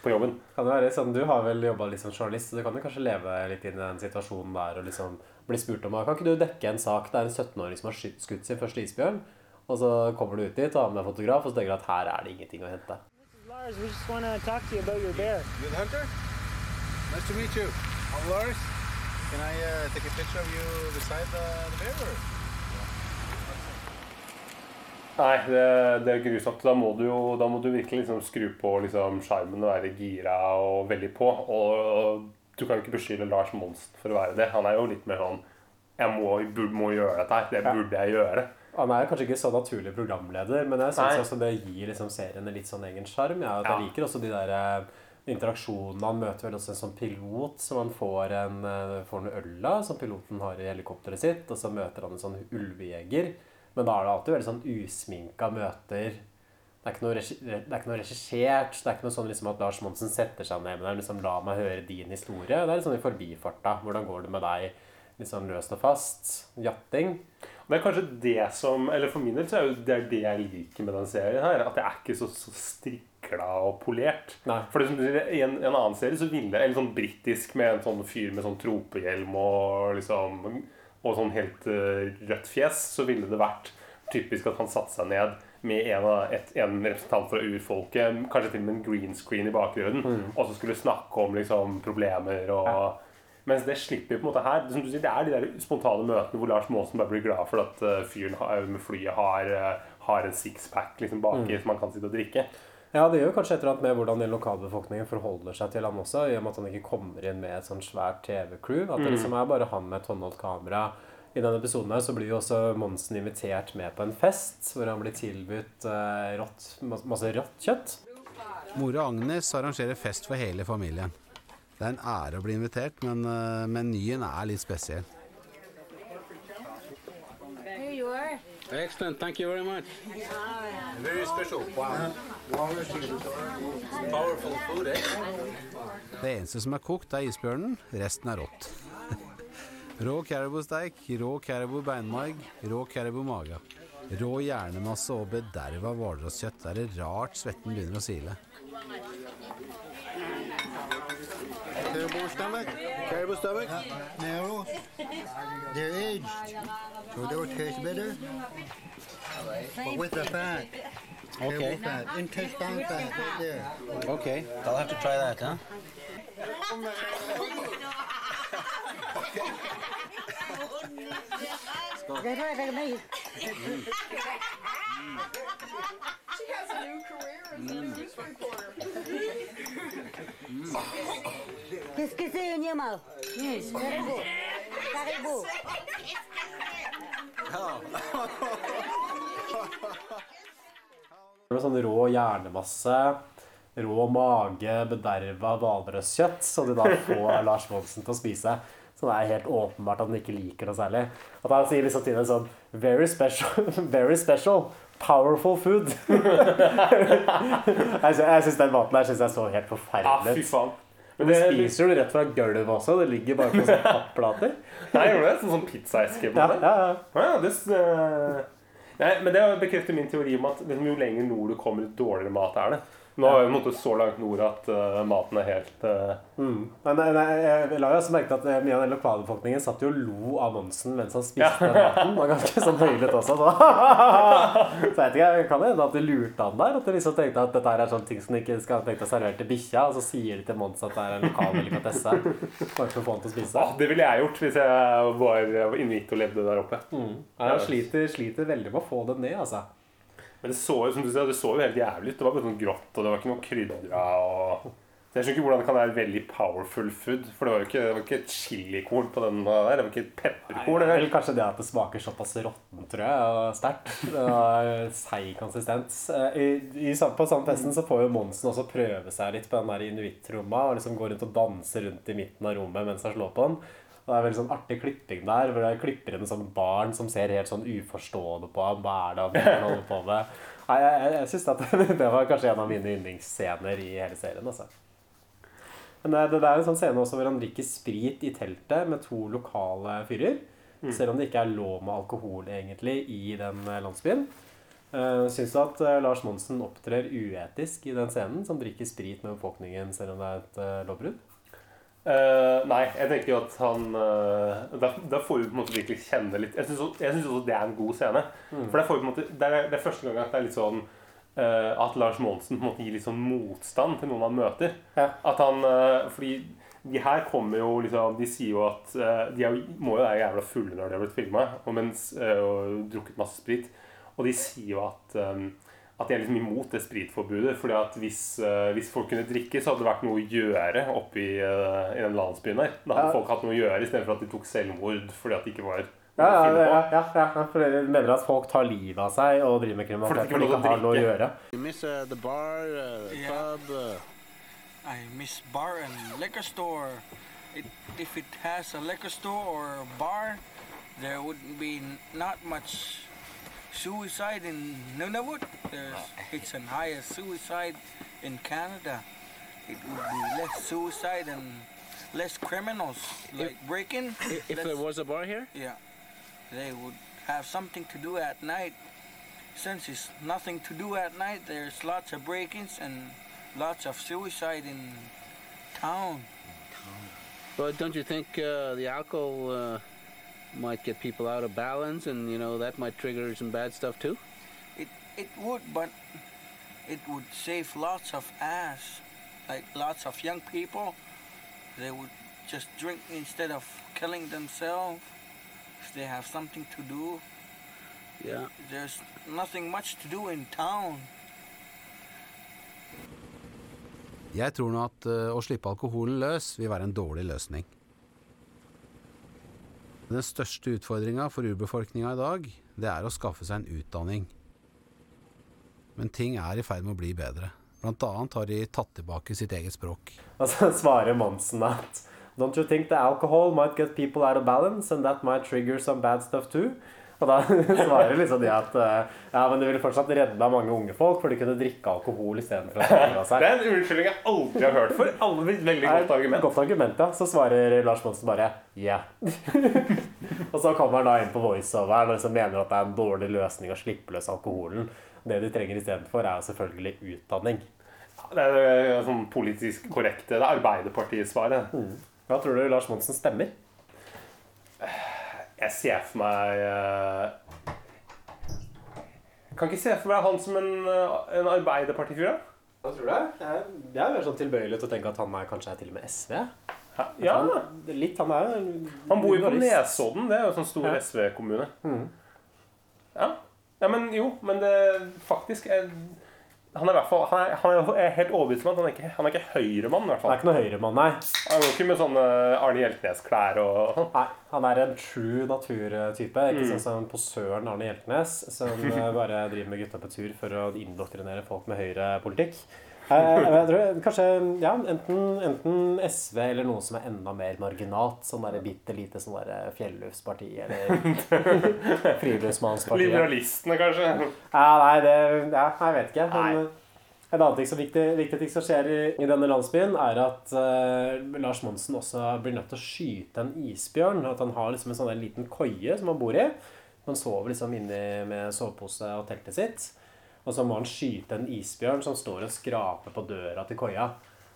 på jobben. Kan det være sånn, Du har vel jobba litt som journalist, så du kan jo kanskje leve litt inn i den situasjonen der og liksom bli spurt om Kan ikke du dekke en sak det er en 17-åring som har skutt sin første isbjørn? Og så kommer du ut dit og har med deg fotograf, og så tenker du at her er det ingenting å hente. Lars, we just want to talk to you about your bear. You're the hunter? Nice to meet you. I'm Lars. Can I uh, take a picture of you beside the, the bear? Or? Nei, det, det er grusomt. Da må du jo da må du virkelig liksom skru på liksom skjermen og være gira og veldig på. Og, og du kan jo ikke beskylde Lars Monsen for å være det. Han er jo litt mer sånn Jeg må, må gjøre dette her. Det burde jeg gjøre. Han er kanskje ikke så naturlig programleder, men jeg syns også det gir liksom seriene litt sånn egen sjarm. Ja. Jeg liker også de der eh, interaksjonene. Han møter vel også en sånn pilot som han får en, eh, får en øl av, som piloten har i helikopteret sitt. Og så møter han en sånn ulvejeger. Men da er det alltid veldig sånn usminka møter. Det er ikke noe, regi- det er ikke noe regissert. Det er ikke noe sånn liksom at Lars Monsen setter seg ned med deg liksom, La meg høre din historie. Det er litt sånn i forbifarta. Hvordan går det med deg? Litt sånn løst og fast. Jatting. Det er kanskje det som Eller for min del så er det er det jeg liker med den serien her. At det er ikke så, så strikla og polert. Nei. For det, I en, en annen serie så ville Eller sånn britisk med en sånn fyr med sånn tropehjelm og liksom Og sånn helt uh, rødt fjes, så ville det vært typisk at han satte seg ned med en, et, en representant fra urfolket, kanskje til og med en green screen i bakgrunnen, og så skulle snakke om liksom problemer og Mens det slipper vi på en måte her. Som du sier, det er de der spontane møtene hvor Lars Monsen bare blir glad for at eh, fyren med flyet har, eh, har en sixpack liksom baki som han kan sitte og drikke. Ja, det gjør kanskje et eller annet med hvordan den lokalbefolkningen forholder seg til han også, i og med at han ikke kommer inn med et sånn svært TV-crew. At det liksom er bare han med et håndholdt kamera. I denne episoden her så blir jo også Monsen invitert med på en fest, hvor han blir tilbudt eh, rått, masse rått kjøtt. Mora Agnes arrangerer fest for hele familien. Det er en ære å bli invitert, men uh, menyen er litt spesiell. Here you are. Excellent. Thank you very much. Very special. Wow. Powerful food, eh? Det eneste som er kokt, er isbjørnen. Resten er rått. <laughs> Rå caribousteik, rå caribou beinmarg, rå caribou mage. Rå hjernemasse og bederva hvalrosskjøtt. Det er det rart svetten begynner å sile. Caribou stomach? Caribou stomach? Uh, narrow. They're aged, so they will taste better. But with the fat. Okay. fat. Intestine fat right there. Ok, I'll have to try that, huh? <laughs> That's right, like me. Qu'est-ce que c'est, Nyama? Caribou. Caribou. Det er sånn rå hjernemasse, rå mage, bederva hvalrosskjøtt, som de da får <laughs> Lars Monsen til å spise. Så det er helt åpenbart at han ikke liker noe særlig. At han sier liksom til henne sånn Very special, <laughs> very special, powerful food. <laughs> jeg sy- jeg syns den maten der synes jeg så helt forferdelig fy ut. faen. Men det, spiser du rett fra gulvet også? Det ligger bare på sånne papplater. Nei, gjorde det? Sånn, sånn pizzaeske på Ja, det? ja, ja. Ja, det, uh... Nei, men det bekrefter min teori om at liksom, jo lenger nord du kommer, jo dårligere mat er det. Nå er vi på en måte så langt nord at uh, maten er helt uh... Mm. Men nei, nei, jeg la jo også merke til at eh, mye av den lokalbefolkningen satt jo og lo av Monsen mens han spiste den maten. Det var ganske sånn høylytt også. Så, <laughs> så jeg vet ikke, kan det hende at de lurte han der? At de liksom tenkte at dette er sånne ting som de ikke skal tenke å servere til bikkja, og så sier de til Mons at det er en lokal delikatesse. Bare for å få han til å spise. ah, Det ville jeg gjort hvis jeg var inuitt og levde der oppe. Mm. Ja, han sliter, sliter veldig med å få det ned, altså. Men det så jo som du sier, det så jo helt jævlig ut. Det var bare sånn grått, og det var ikke noe krydra. Og... Jeg skjønner ikke hvordan det kan være veldig powerful food. For det var jo ikke, det var ikke chilikorn på den der. Det var ikke pepperkorn. Eller kanskje det at det smaker såpass råttent, tror jeg, og sterkt. Seig konsistens. Eh, I, i, på samme festen så får jo Monsen også prøve seg litt på den der inuittromma. Og liksom gå rundt og danse rundt i midten av rommet mens han slår på den. Det er veldig sånn artig klipping der, hvor det klipper inn en sånn barn som ser helt sånn uforstående på ham. Hva er det han holder på med? Nei, jeg, jeg, jeg synes at <laughs> det var kanskje en av mine yndlingsscener i hele serien. altså. Men det, det er en sånn scene også hvor han drikker sprit i teltet med to lokale fyrer. Selv om det ikke er lov med alkohol egentlig i den eh, landsbyen. Uh, Syns du at eh, Lars Monsen opptrer uetisk i den scenen, som drikker sprit med befolkningen selv om det er et uh, lovbrudd? Eh, nei, jeg tenker jo at han uh, da, da får vi på en måte virkelig kjenne litt Jeg syns også, det er en god scene. For der får vi på en måte, det, er, det er første gang at det er litt sånn uh, At Lars Monsen på en måte gir litt sånn motstand til noen han møter. Ja. At han eh, Fordi de her kommer jo liksom De sier jo at eh, De er, må jo være jævla fulle når de har blitt filma, og, eh, og drukket masse sprit. Og de sier jo at eh, at de er liksom imot det spritforbudet. fordi at hvis, uh, hvis folk kunne drikke, så hadde det vært noe å gjøre oppe i, uh, i den landsbyen der. Da hadde Ja. folk hatt noe å gjøre istedenfor at de tok selvmord fordi at det ikke var Ja, ja, ja, ja, for dere mener at folk tar livet av seg og driver med kriminalitet Fordi de ikke har noe å gjøre. You miss uh, the bar, uh, pub. Uh, I miss bar and liquor store. It, if it has a liquor store or a bar, there wouldn't be not much suicide in Nunavut. There's, it's an higher suicide in Canada. It would be less suicide and less criminals like breaking. i- if there was a bar here? Yeah, they would have something to do at night. Since it's nothing to do at night, there's lots of break-ins and lots of suicide in town. But don't you think uh, the alcohol uh, might get people out of balance, and you know that might trigger some bad stuff too? It it would, but it would save lots of ass, like lots of young people. They would just drink instead of killing themselves. If they have something to do, Yeah. there's nothing much to do in town. Jeg tror nå at eh, å slippe alkoholen løs vil være en dårlig løsning. Den største utfordringa for urbefolkninga i dag, det er å skaffe seg en utdanning. Men ting er i ferd med å bli bedre. Blant annet har de tatt tilbake sitt eget språk. <laughs> Altså svarer Monsen at Don't you think the alcohol might get people out of balance, and that might trigger some bad stuff too? Og da <laughs> svarer liksom de at eh, ja, men det ville fortsatt redda mange unge folk, for de kunne drikke alkohol istedenfor å ta seg. Det er en unnskyldning jeg aldri har hørt for alle vil veldig godt argument. Godt argument, ja. Så svarer Lars Monsen bare ja. <laughs> og så kommer han da inn på voiceoveren og liksom mener at det er en dårlig løsning å slippe løs alkoholen. Det de trenger istedenfor, er selvfølgelig utdanning. Det er eh, sånn politisk korrekte. Det er Arbeiderpartiets svaret. Hva tror du Lars Monsen stemmer? Jeg ser for meg eh, Jeg kan ikke se for meg han som en, eh, en Arbeiderpartifyr. da. Hva tror du? Jeg, jeg er mer sånn tilbøyelig til å tenke at han er kanskje er til og med SV. Ja, Han, litt, han er han bor jo på. Nesodden. Det er jo en sånn stor Ja. SV-kommune. Ja. ja, men jo, men det faktisk er, Han er fall Han er, han er helt overbevist om at han er ikke, han er ikke høyremann, i hvert Han er ikke noe høyremann, nei. Han går ikke med sånne Arne Hjeltnes-klær og nei. Han er en true naturtype. Ikke Mm. sånn som posøren Arne Hjeltnes, som eh, bare driver med gutta på tur for å indoktrinere folk med høyrepolitikk. Jeg, jeg, tror kanskje ja, enten, enten SV eller noe som er enda mer marginalt. Sånn der bitte lite sånn derre fjelluftsparti eller <laughs> Friluftsmannspartiet. Liberalistene, kanskje. Ja, nei, det ja, Jeg vet ikke. Men eh, en annen ting som viktig, viktig ting som skjer i, i denne landsbyen, er at uh, Lars Monsen også blir nødt til å skyte en isbjørn. At han har liksom en sånn liten koie som han bor i. Han sover liksom inni med sovepose og teltet sitt. Og så må han skyte en isbjørn som står og skraper på døra til koia.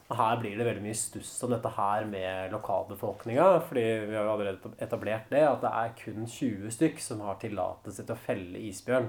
Og her blir det veldig mye stuss om dette her med lokalbefolkninga. Fordi vi har jo allerede etablert det, at det er kun 20 stykk som har tillatelse til å felle isbjørn.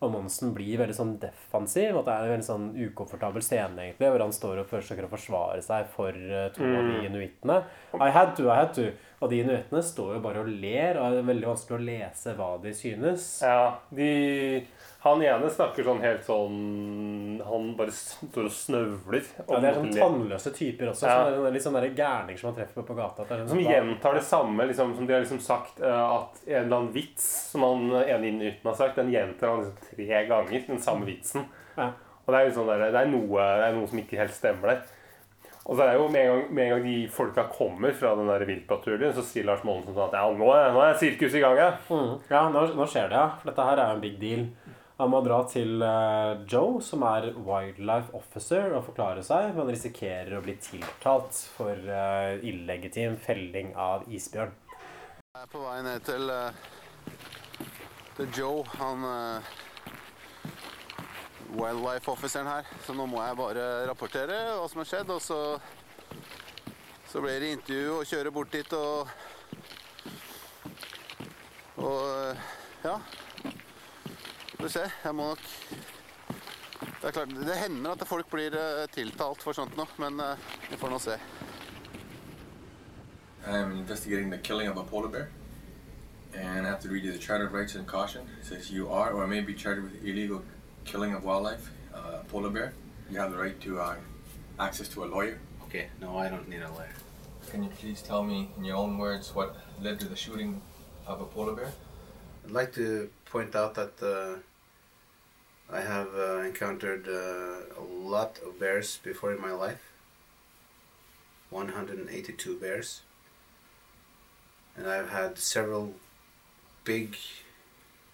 Og Monsen blir veldig sånn defensiv. At det er en veldig sånn ukomfortabel scene egentlig, hvor han står og forsøker å forsvare seg for eh, to av de inuittene. I had to, I had to. Og de inuittene står jo bare og ler, og det er veldig vanskelig å lese hva de synes. Ja, de Han ene snakker sånn helt sånn Han bare står og snøvler. og Ja, det er sånn tannløse typer også. Ja. Sånn, litt sånne der gærninger som man treffer på på gata. Er Som sånn- gjentar det samme liksom, som de har liksom sagt eh, at en eller annen vits som han ene inuitten har sagt, den gjentar han liksom tre ganger. Den samme vitsen. Ja. Og det er, liksom det, er noe, det er noe som ikke helt stemmer der. Og så er det jo med en gang, med en gang de folka kommer fra den der viltpatruljen, så sier Lars Monsen sånn at ja, nå er, nå er sirkus i gang, ja. Mm. Ja, nå, nå skjer det, ja. For dette her er jo en big deal. Han må dra til uh, Joe, som er wildlife officer, og forklare seg. Men han risikerer å bli tiltalt for uh, illegitim felling av isbjørn. Jeg er på vei ned til, uh, til Joe, han eh, wildlife-offiseren her. Så nå må jeg bare rapportere hva som har skjedd, og så, så blir det intervju og kjøre bort dit og Og ja. Får vi se. Jeg må nok Det er klart, det hender at folk blir eh, tiltalt for sånt nå, men eh, vi får nå se. I'm investigating the killing of a polar bear. And I have to read you the Charter of Rights and Caution. It says you are or may be charged with illegal killing of wildlife, uh, polar bear. You have the right to uh, access to a lawyer. Okay, no, I don't need a lawyer. Can you please tell me in your own words what led to the shooting of a polar bear? I'd like to point out that uh, I have uh, encountered uh, a lot of bears before in my life 182 bears. And I've had several big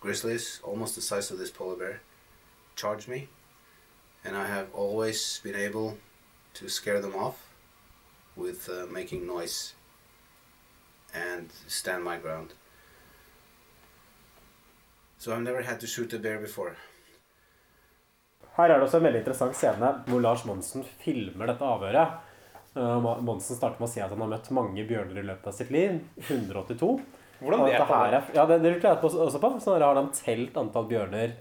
grizzlies, almost the size of this polar bear, charge me. And I have always been able to scare them off with uh, making noise and stand my ground. So I've never had to shoot a bear before. Her er det også en veldig interessant scene hvor Lars Monsen filmer dette avhøret. Uh, Monsen starter med å si at han har møtt mange bjørner i løpet av sitt liv. 182. Hvordan vet han det? ja, det, det lurer jeg på, også på. Så har han telt antall bjørner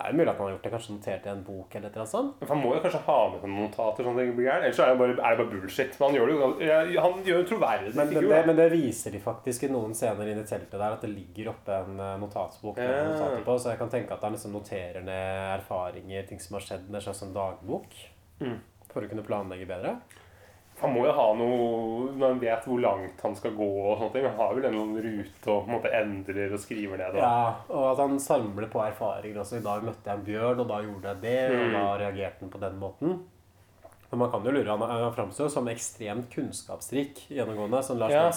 er jo mulig at han har gjort det, kanskje notert i en bok eller annet sånt. Men Han må jo kanskje ha med noen notater, sånn at det ikke blir gærent. Ellers er det bare, er det bare bullshit. Men han gjør det jo, han gjør jo troverdig Men det, det, men det viser de faktisk i noen scener inne i teltet der, at det ligger oppe en eh, notatbok med Ja. notater på. Så jeg kan tenke at han liksom noterer ned erfaringer, ting som har skjedd, en slags sånn dagbok. Mm. For å kunne planlegge bedre. Han må jo ha noe Når han vet hvor langt han skal gå og sånne ting. Han har vel en sånn rute og på en måte endrer og skriver ned. Og. Ja, og at han samler på erfaringer også. I dag møtte jeg en bjørn, og da gjorde jeg det, og Mm. da reagerte han på den måten. Men man kan jo lure, han, han framstår som ekstremt kunnskapsrik gjennomgående, som Lars Ja.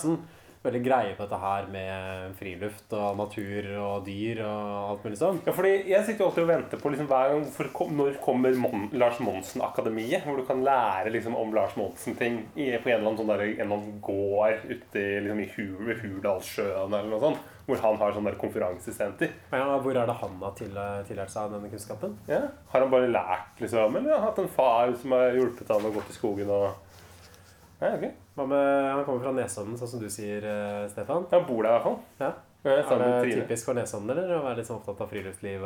Veldig greie på dette her med friluft og natur og dyr og alt mulig sånn. Ja, fordi Jeg sitter jo alltid og venter på liksom hver gang for når kommer Mon Lars Monsen-akademiet. Hvor du kan lære liksom om Lars Monsen-ting på en eller annen, sånn der, en eller annen gård ute i, liksom, i Hul, Hurdalssjøen eller noe sånt. Hvor han har sånn der konferansesenter. Ja, hvor er det han har tillært seg denne kunnskapen? Ja. Har han bare lært, liksom? Eller har hatt en far som har hjulpet han å gå til skogen og Ja, okay. Hva med, Han kommer fra Nesodden, sånn som du sier, eh, Stefan. Han bor der i hvert fall. Ja. Ja, Er det typisk for Nesodden eller, å være litt sånn opptatt av friluftsliv?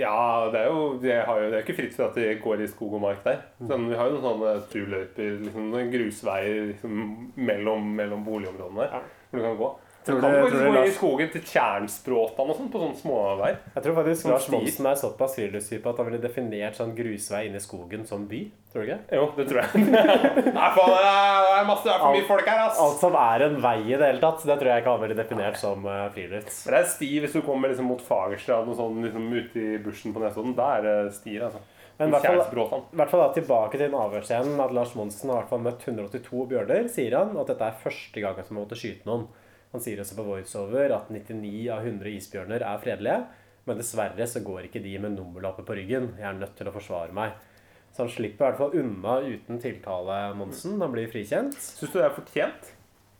Ja, det er jo det, har jo, det er ikke fritt for at vi går i skog og mark der. Mm. Sånn, vi har jo noen sånne turløyper, liksom, grusveier liksom, mellom, mellom boligområdene der. Hvor du kan gå. Du kan faktisk gå i skogen til Tjernspråtan og sånn, på sånne småveier. Jeg tror faktisk Lars. Monsen er såpass friluftstype at han ville definert sånn grusvei inn i skogen som by. Tror du ikke? Jo, det tror jeg. <laughs> Nei, faen, det er masse, det er for mye folk her, ass. Alt som er en vei i det hele tatt, det tror jeg ikke han ville definert som uh, friluft. Men det er sti hvis du kommer liksom mot Fagerstrand og sånn liksom ute i bushen på Nesodden. Da er det stier, altså. Men i hvert fall, hvert fall da, tilbake til avhørsscenen at Lars Monsen har hvert fall møtt 182 bjørner, sier han, og at dette er første som han måtte skyte noen. Han sier også på voiceover at 99 av 100 isbjørner er fredelige, men dessverre så går ikke de med nummerlapper på ryggen. Jeg er nødt til å forsvare meg. Så han slipper i hvert fall unna uten tiltale, Monsen. Han blir frikjent. Syns du det er fortjent?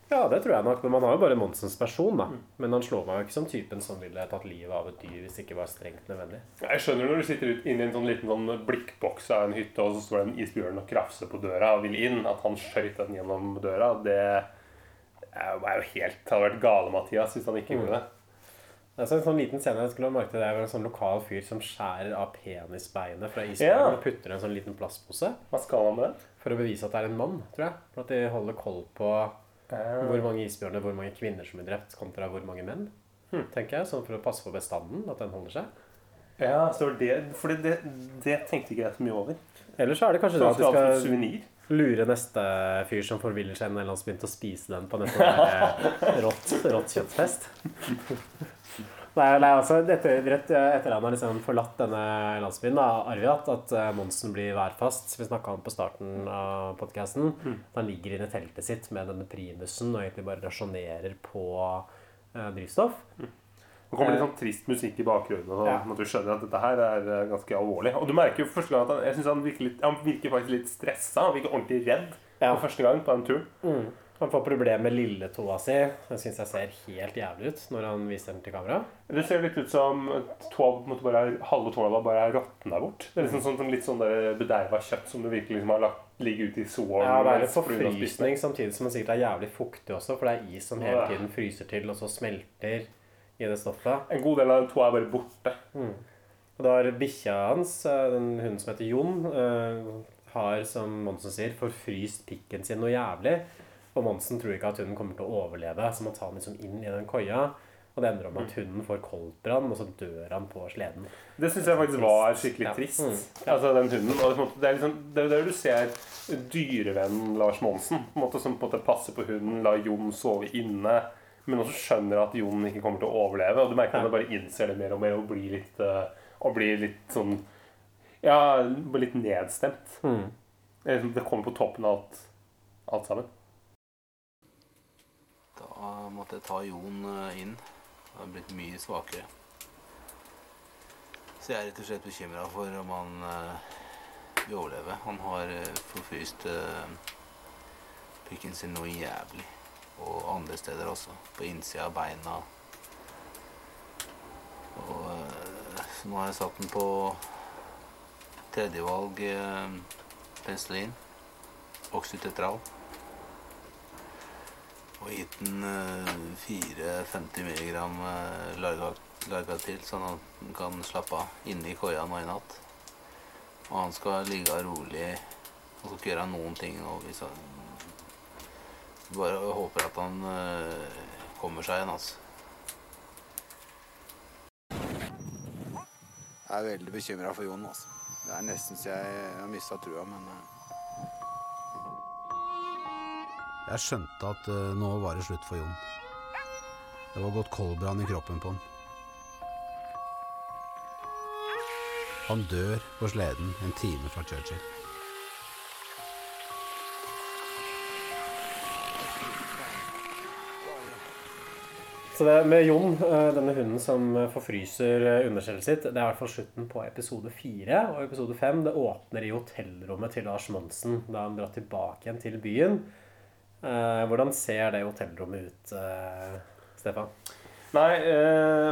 Ja, det tror jeg nok. Men man har jo bare Monsens person, da. Men han slår meg jo ikke som typen som ville tatt livet av et dyr hvis det ikke var strengt nødvendig. Jeg skjønner når du sitter inne i en sånn liten sånn blikkboks av en hytte, og så står det en isbjørn og krafser på døra og vil inn, at han skøyt den gjennom døra. Det er jo helt Det hadde vært gale, Mathias, hvis han ikke gjorde det. Det er så en sånn liten scene jeg skulle merke til, det er en sånn lokal fyr som skjærer av penisbeinet fra Ja. og putter i en sånn liten plastpose. Hva skal han med det? For å bevise at det er en mann, tror jeg. For at de holder koll på hvor mange isbjørner, hvor mange kvinner som blir drept, kontra hvor mange menn. Tenker jeg, Sånn for å passe på bestanden, at den holder seg. Ja, så det, for det, det tenkte ikke jeg så mye over. Eller så er det kanskje det at ha de skal suvenir? Lure neste fyr som forviller seg i en landsby til å spise den på neste rått, rått kjøttfest. Nei, nei, altså, etter, rett etter han har liksom forlatt denne landsbyen, da, Arviat, at eh, Monsen blir værfast. Vi snakka om på starten av podkasten. Han ligger inne i teltet sitt med denne primusen og egentlig bare rasjonerer på eh, drivstoff. Det kommer litt sånn trist musikk i bakgrunnen. Og sånn, at du skjønner at dette her er eh, ganske alvorlig. Og du merker jo første gang at han, jeg synes han, virker litt, han virker faktisk litt stressa. Han virker ordentlig redd Ja. for første gang på den turen. Mm. Han får problemer med lilletåa si. Den syns jeg ser helt jævlig ut når han viser den til kamera. Det ser litt ut som tåa, bare, er- halve tåa bare er råtna bort. Det er liksom sånn, sånn, litt sånn der bederva kjøtt som du virkelig liksom har lagt ligge ute i solen. Ja, det er en det. forfrysning samtidig som det sikkert er jævlig fuktig også, for det er is som hele tiden fryser til, og så smelter i det stoffet. En god del av de to er bare borte. Mm. Og da har bikkja hans, eh, den hunden som heter Jon, eh, har, som Monsen sier, forfryst pikken sin noe jævlig. Og Monsen tror ikke at hunden kommer til å overleve, så må ta den liksom inn i den koia. Og det ender om at hunden får koldbrann, og så dør han på sleden. Det syns jeg faktisk var skikkelig Ja. trist. Ja. Altså den hunden. Det er liksom, det er der du ser dyrevennen Lars Monsen, på måte, som på en måte passer på hunden, lar Jon sove inne, men også skjønner at Jon ikke kommer til å overleve. Og du merker at han bare innser det mer og mer og blir litt, eh, og blir litt sånn Ja, blir litt nedstemt. Mm. Det liksom- Det kommer på toppen av alt, alt sammen. Da måtte jeg ta Jon eh, inn. Han har blitt mye svakere. Så jeg er rett og slett bekymra for om han eh, vil overleve. Han har forfryst pikken sin noe jævlig. Og andre steder også. På innsida av beina. Og eh, nå har jeg satt den på tredjevalg uh, penicillin. Oxytetral. Og gitt den eh, 4-50 milligram uh, larga, larga til, sånn at den kan slappe av inne i koia nå i natt. Og han skal ligge rolig og skal ikke gjøre noen ting nå. Hvis han bare håper at han eh, kommer seg igjen, altså. Jeg er veldig bekymra for Jon. Altså. Det er nesten så jeg har mista trua, men eh. Jeg skjønte at eh, nå var det slutt for Jon. Det var gått koldbrann i kroppen på han. Han dør på sleden en time fra Churchill. Så med Jon, eh, denne hunden som eh, forfryser eh, underskjellet sitt, det er i hvert fall slutten på episode fire. Og episode fem det åpner i hotellrommet til Lars Monsen da han drar tilbake igjen til byen. Hvordan ser det hotellrommet ut, Stefan? Nei,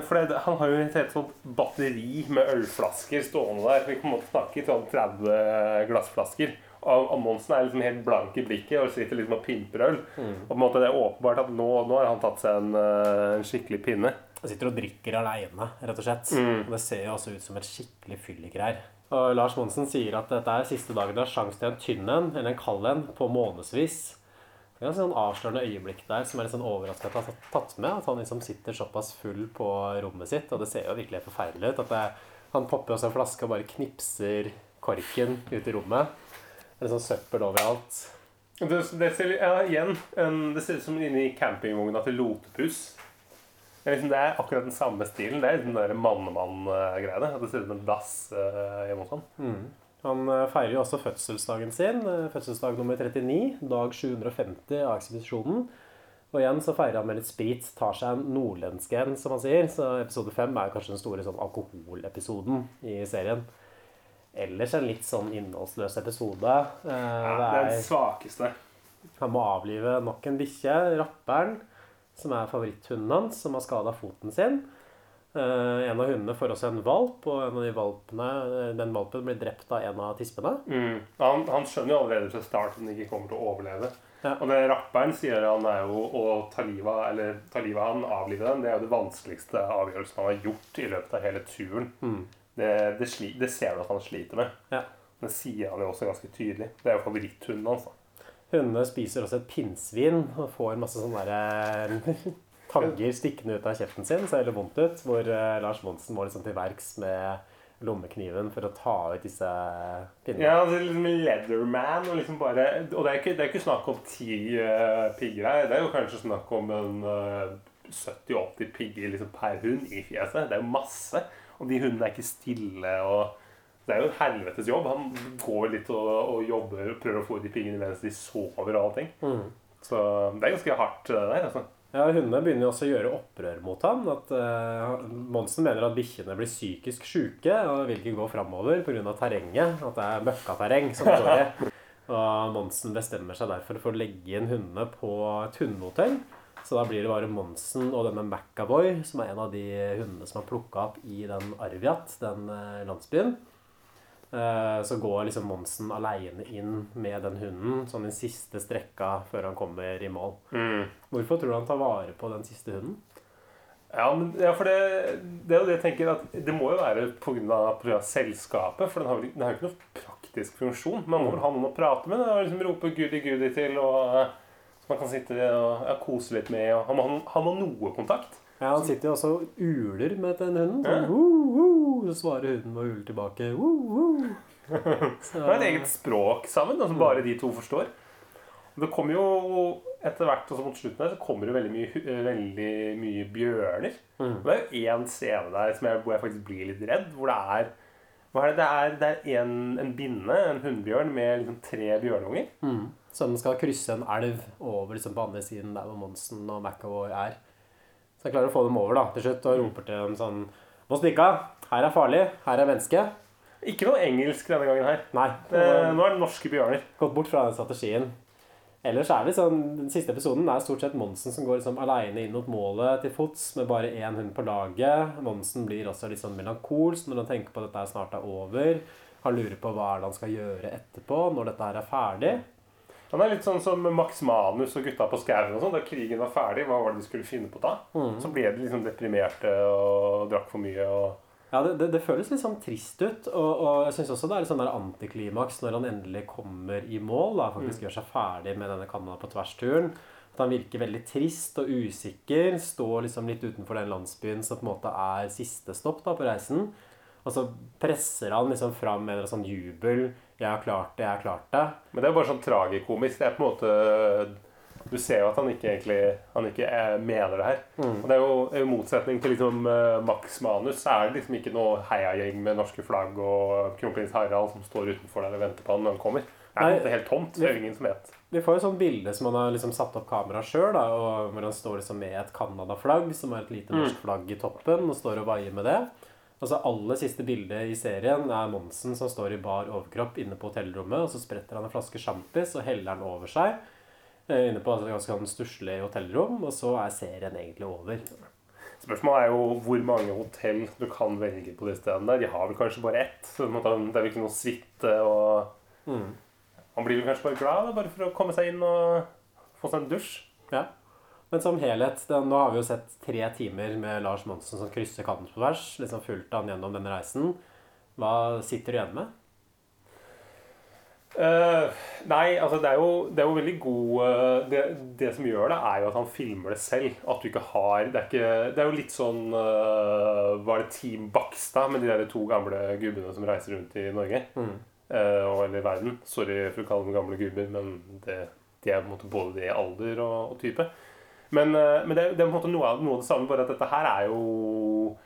for det, han har jo et helt sånt batteri med ølflasker stående der. Vi kan snakke sånn 30 glassflasker. Og, og er liksom helt blank i blikket og sitter liksom og pimper øl. Og på en måte det er åpenbart at nå, nå har han tatt seg en, eh, en skikkelig pinne. Han sitter og drikker aleine, rett og slett. Mm. Og det ser jo også ut som et skikkelig fyllikgreier. Og Lars Monsen sier at dette er siste dagen du har sjanse til en tynn en eller en kald en på månedsvis. Det er et sånn avslørende øyeblikk der som er litt sånn overraska at han har tatt med. At han liksom sitter såpass full på rommet sitt, og det ser jo virkelig forferdelig ut. At det, han popper også en flaske og bare knipser korken ut i rommet. Det er sånn søppel overalt. Det, det ser ja, igjen en, Det ser ut som inni campingvogna til Lotepus. Det er, liksom, det er akkurat den samme stilen. Det er liksom den der mannemann-greiene. At det ser ut som en dass uh, hjemme hos ham. Mm. Han eh, feirer jo også fødselsdagen sin. eh, Fødselsdag nummer 39. Dag 750 av ekspedisjonen. Og igjen så feirer han med litt sprit. Tar seg en nordlensk en, som han sier. Så episode fem er kanskje den store sånn alkoholepisoden i serien. Ellers en litt sånn innholdsløs episode. Eh, Ja, det er den svakeste. Han må avlive nok en bikkje, rapperen, som er favoritthunden hans, som har skada foten sin. Eh, en av hundene får også en valp, og en av de valpene, den valpen blir drept av en av tispene. Mm. Han, han skjønner jo allerede fra start at han ikke kommer til å overleve. Og det rapperen sier han er jo å ta livet av eller ta livet av han, avlive den, det er jo det vanskeligste avgjørelsen han har gjort i løpet av hele turen. Mm. Det, det, sli, det ser du at han sliter med. Ja. Det sier han jo også ganske tydelig. Det er jo favoritthunden hans. da. Hundene spiser også et pinnsvin og får masse sånne der, eh, <laughs> tagger stikkende ut av kjeften sin. Ser veldig vondt ut. Hvor eh, Lars Monsen må liksom til verks med lommekniven for å ta ut disse pinnene. Ja, altså liksom Leatherman og liksom bare Og det er ikke, det er ikke snakk om ti uh, pigger her. Det er jo kanskje snakk om en uh, 70-80 pigger liksom per hund i fjeset. Det er jo masse. Og de hundene er ikke stille. og Det er jo en helvetes jobb. Han går litt og, og jobber og prøver å få ut de piggene mens de sover og allting. Mm. Så det er ganske hardt, det der. altså. Ja, Hundene begynner jo også å gjøre opprør mot ham. At uh, Monsen mener at bikkjene blir psykisk syke og vil ikke gå framover pga. terrenget. At det er møkkaterreng som går i. <laughs> Og Monsen bestemmer seg derfor for å legge inn hundene på et hundehotell. Så da blir det bare Monsen og denne Macavoy, som er en av de hundene som er plukka opp i den Arviat, den eh, landsbyen. Eh, Så går liksom Monsen aleine inn med den hunden, sånn den siste strekka før han kommer i mål. Mm. Hvorfor tror du han tar vare på den siste hunden? Ja, men, ja, for det, det er jo det jeg tenker at Det må jo være pga. selskapet. For den har, den har jo ikke noen praktisk funksjon. Man må vel ha noen å prate med og liksom rope 'goody, goody' til. og eh, man kan sitte og ja, kose litt med. Han må, ha- han må noe kontakt. Ja, Han sitter jo også og uler med den hunden. Sånn, Ja. «Woo, woo», så svarer hunden med å ule tilbake. «Woo, woo». <laughs> Så- Det er et eget språk sammen, som bare de to forstår. Det kommer jo etter hvert, også mot slutten her, så kommer det veldig mye, veldig mye bjørner. Mm. Det er jo én scene der som jeg, hvor jeg faktisk blir litt redd. Hvor det er er det? Det er, det er en, en binne, en hunnbjørn, med liksom tre bjørnunger. Mm. Den skal krysse en elv over liksom på andre siden der hvor Monsen og McAvoy er. Så jeg klarer å få dem over da, til slutt og roper til dem sånn Må stikke av. Her er farlig. Her er menneske. Ikke noe engelsk denne gangen her. Nei. Nå er det norske bjørner. Gått bort fra den strategien. Ellers er det sånn, Den siste episoden er stort sett Monsen som går liksom aleine inn mot målet til fots med bare én hund på laget. Monsen blir også litt sånn melankolsk når han tenker på at dette snart er over. Han lurer på hva er det han skal gjøre etterpå, når dette her er ferdig. Han er litt sånn som Max Manus og gutta på skauen og sånn. Da krigen var ferdig, hva var det de skulle finne på da? Mm. Så ble de liksom deprimerte og drakk for mye og Ja, det, det, det føles litt sånn trist ut. Og, og jeg syns også det er litt sånn der antiklimaks når han endelig kommer i mål. da, Faktisk gjør seg ferdig med denne Canada på tvers-turen. At han virker veldig trist og usikker. Står liksom litt utenfor den landsbyen som på en måte er siste stopp da på reisen. Og så presser han liksom fram med en sånn jubel. 'Jeg har klart det, jeg har klart det'. Men det er bare sånn tragikomisk. Det er på en måte Du ser jo at han ikke egentlig Han ikke er, mener det her. Mm. Og det er jo i motsetning til liksom eh, Max Manus. Så er det liksom ikke noe heiagjeng med norske flagg og kronprins Harald som står utenfor der og venter på han når han kommer. Det er helt tomt. Det er ingen som vet. Vi får jo sånn bilde som han har liksom satt opp kamera sjøl, hvor han står liksom med et Canada-flagg, som har et lite Mm. norsk flagg i toppen, og står og vaier med det. Altså Aller siste bilde i serien er Monsen som står i bar overkropp inne på hotellrommet, og så spretter han en flaske sjampis og heller den over seg. eh, Inne på et ganske sånn stusslig hotellrom, og så er serien egentlig over. Spørsmålet er jo hvor mange hotell du kan velge på de stedene der. De har vel kanskje bare ett. Så det er vel ikke noe suite. Og Mm. han blir vel kanskje bare glad da, bare for å komme seg inn og få seg en dusj. Ja. Men som helhet, det, nå har vi jo sett tre timer med Lars Monsen som krysser kanten på tvers, liksom fulgt han gjennom denne reisen. Hva sitter du igjen med? Uh, nei, altså det er jo, det er jo veldig god uh, det, det som gjør det, er jo at han filmer det selv. At du ikke har Det er, ikke, det er jo litt sånn uh, Var det Team Bakstad med de der to gamle gubbene som reiser rundt i Norge? Mm. eh, eller verden. Sorry for å kalle dem gamle gubber, men det, de er på en måte både det i alder og, og type. Men, eh, men det, det er på en måte noe av, noe av det samme, bare at dette her er jo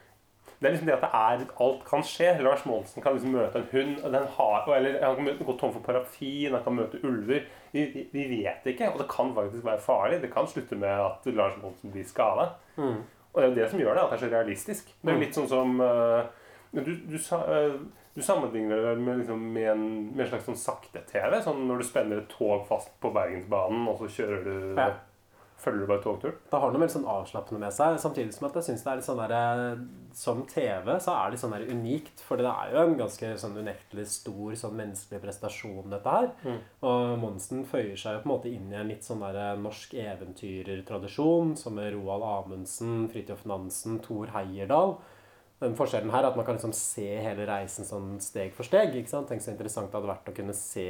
det er liksom det at det er, alt kan skje. Lars Monsen kan liksom møte en hund. har, eller Han kan møte, gå tom for parafin, han kan møte ulver. Vi, vi, vet ikke, og det kan faktisk være farlig. Det kan slutte med at Lars Monsen blir skada. Mm. Og det er jo det som gjør det, at det er så realistisk. Det er jo litt sånn som uh, du, du eh, Du sammenligner det med, liksom, med, en, med en slags sånn sakte-TV? Sånn når du spenner et tog fast på Bergensbanen, og så kjører du Ja. Følger du bare togturen? Det har noe veldig sånn avslappende med seg, samtidig som at jeg synes det er litt sånn der, Som TV så er det litt sånn der unikt, for det er jo en ganske sånn unektelig stor sånn menneskelig prestasjon, dette her. Mm. Og Monsen føyer seg jo på en måte inn i en litt sånn der norsk eventyrertradisjon, som med Roald Amundsen, Fridtjof Nansen, Thor Heierdal. Den forskjellen her er at man kan liksom se hele reisen sånn steg for steg. ikke sant? Tenk så interessant det hadde vært å kunne se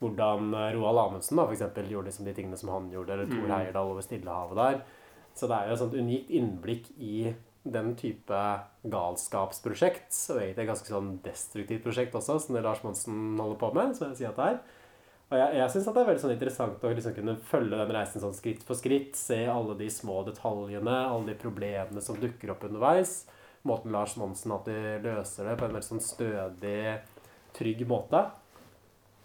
hvordan Roald Amundsen da, for eksempel, gjorde liksom de tingene som han gjorde, eller Thor Mm. Heyerdahl over Stillehavet der. Så det er jo et sånt unikt innblikk i den type galskapsprosjekt, og egentlig et ganske sånn destruktivt prosjekt også, som det Lars Monsen holder på med, som jeg sier at det er. Og jeg, jeg syns det er veldig sånn interessant å liksom kunne følge den reisen sånn skritt for skritt, se alle de små detaljene, alle de problemene som dukker opp underveis. Måten Lars Monsen alltid løser det på en veldig sånn stødig, trygg måte.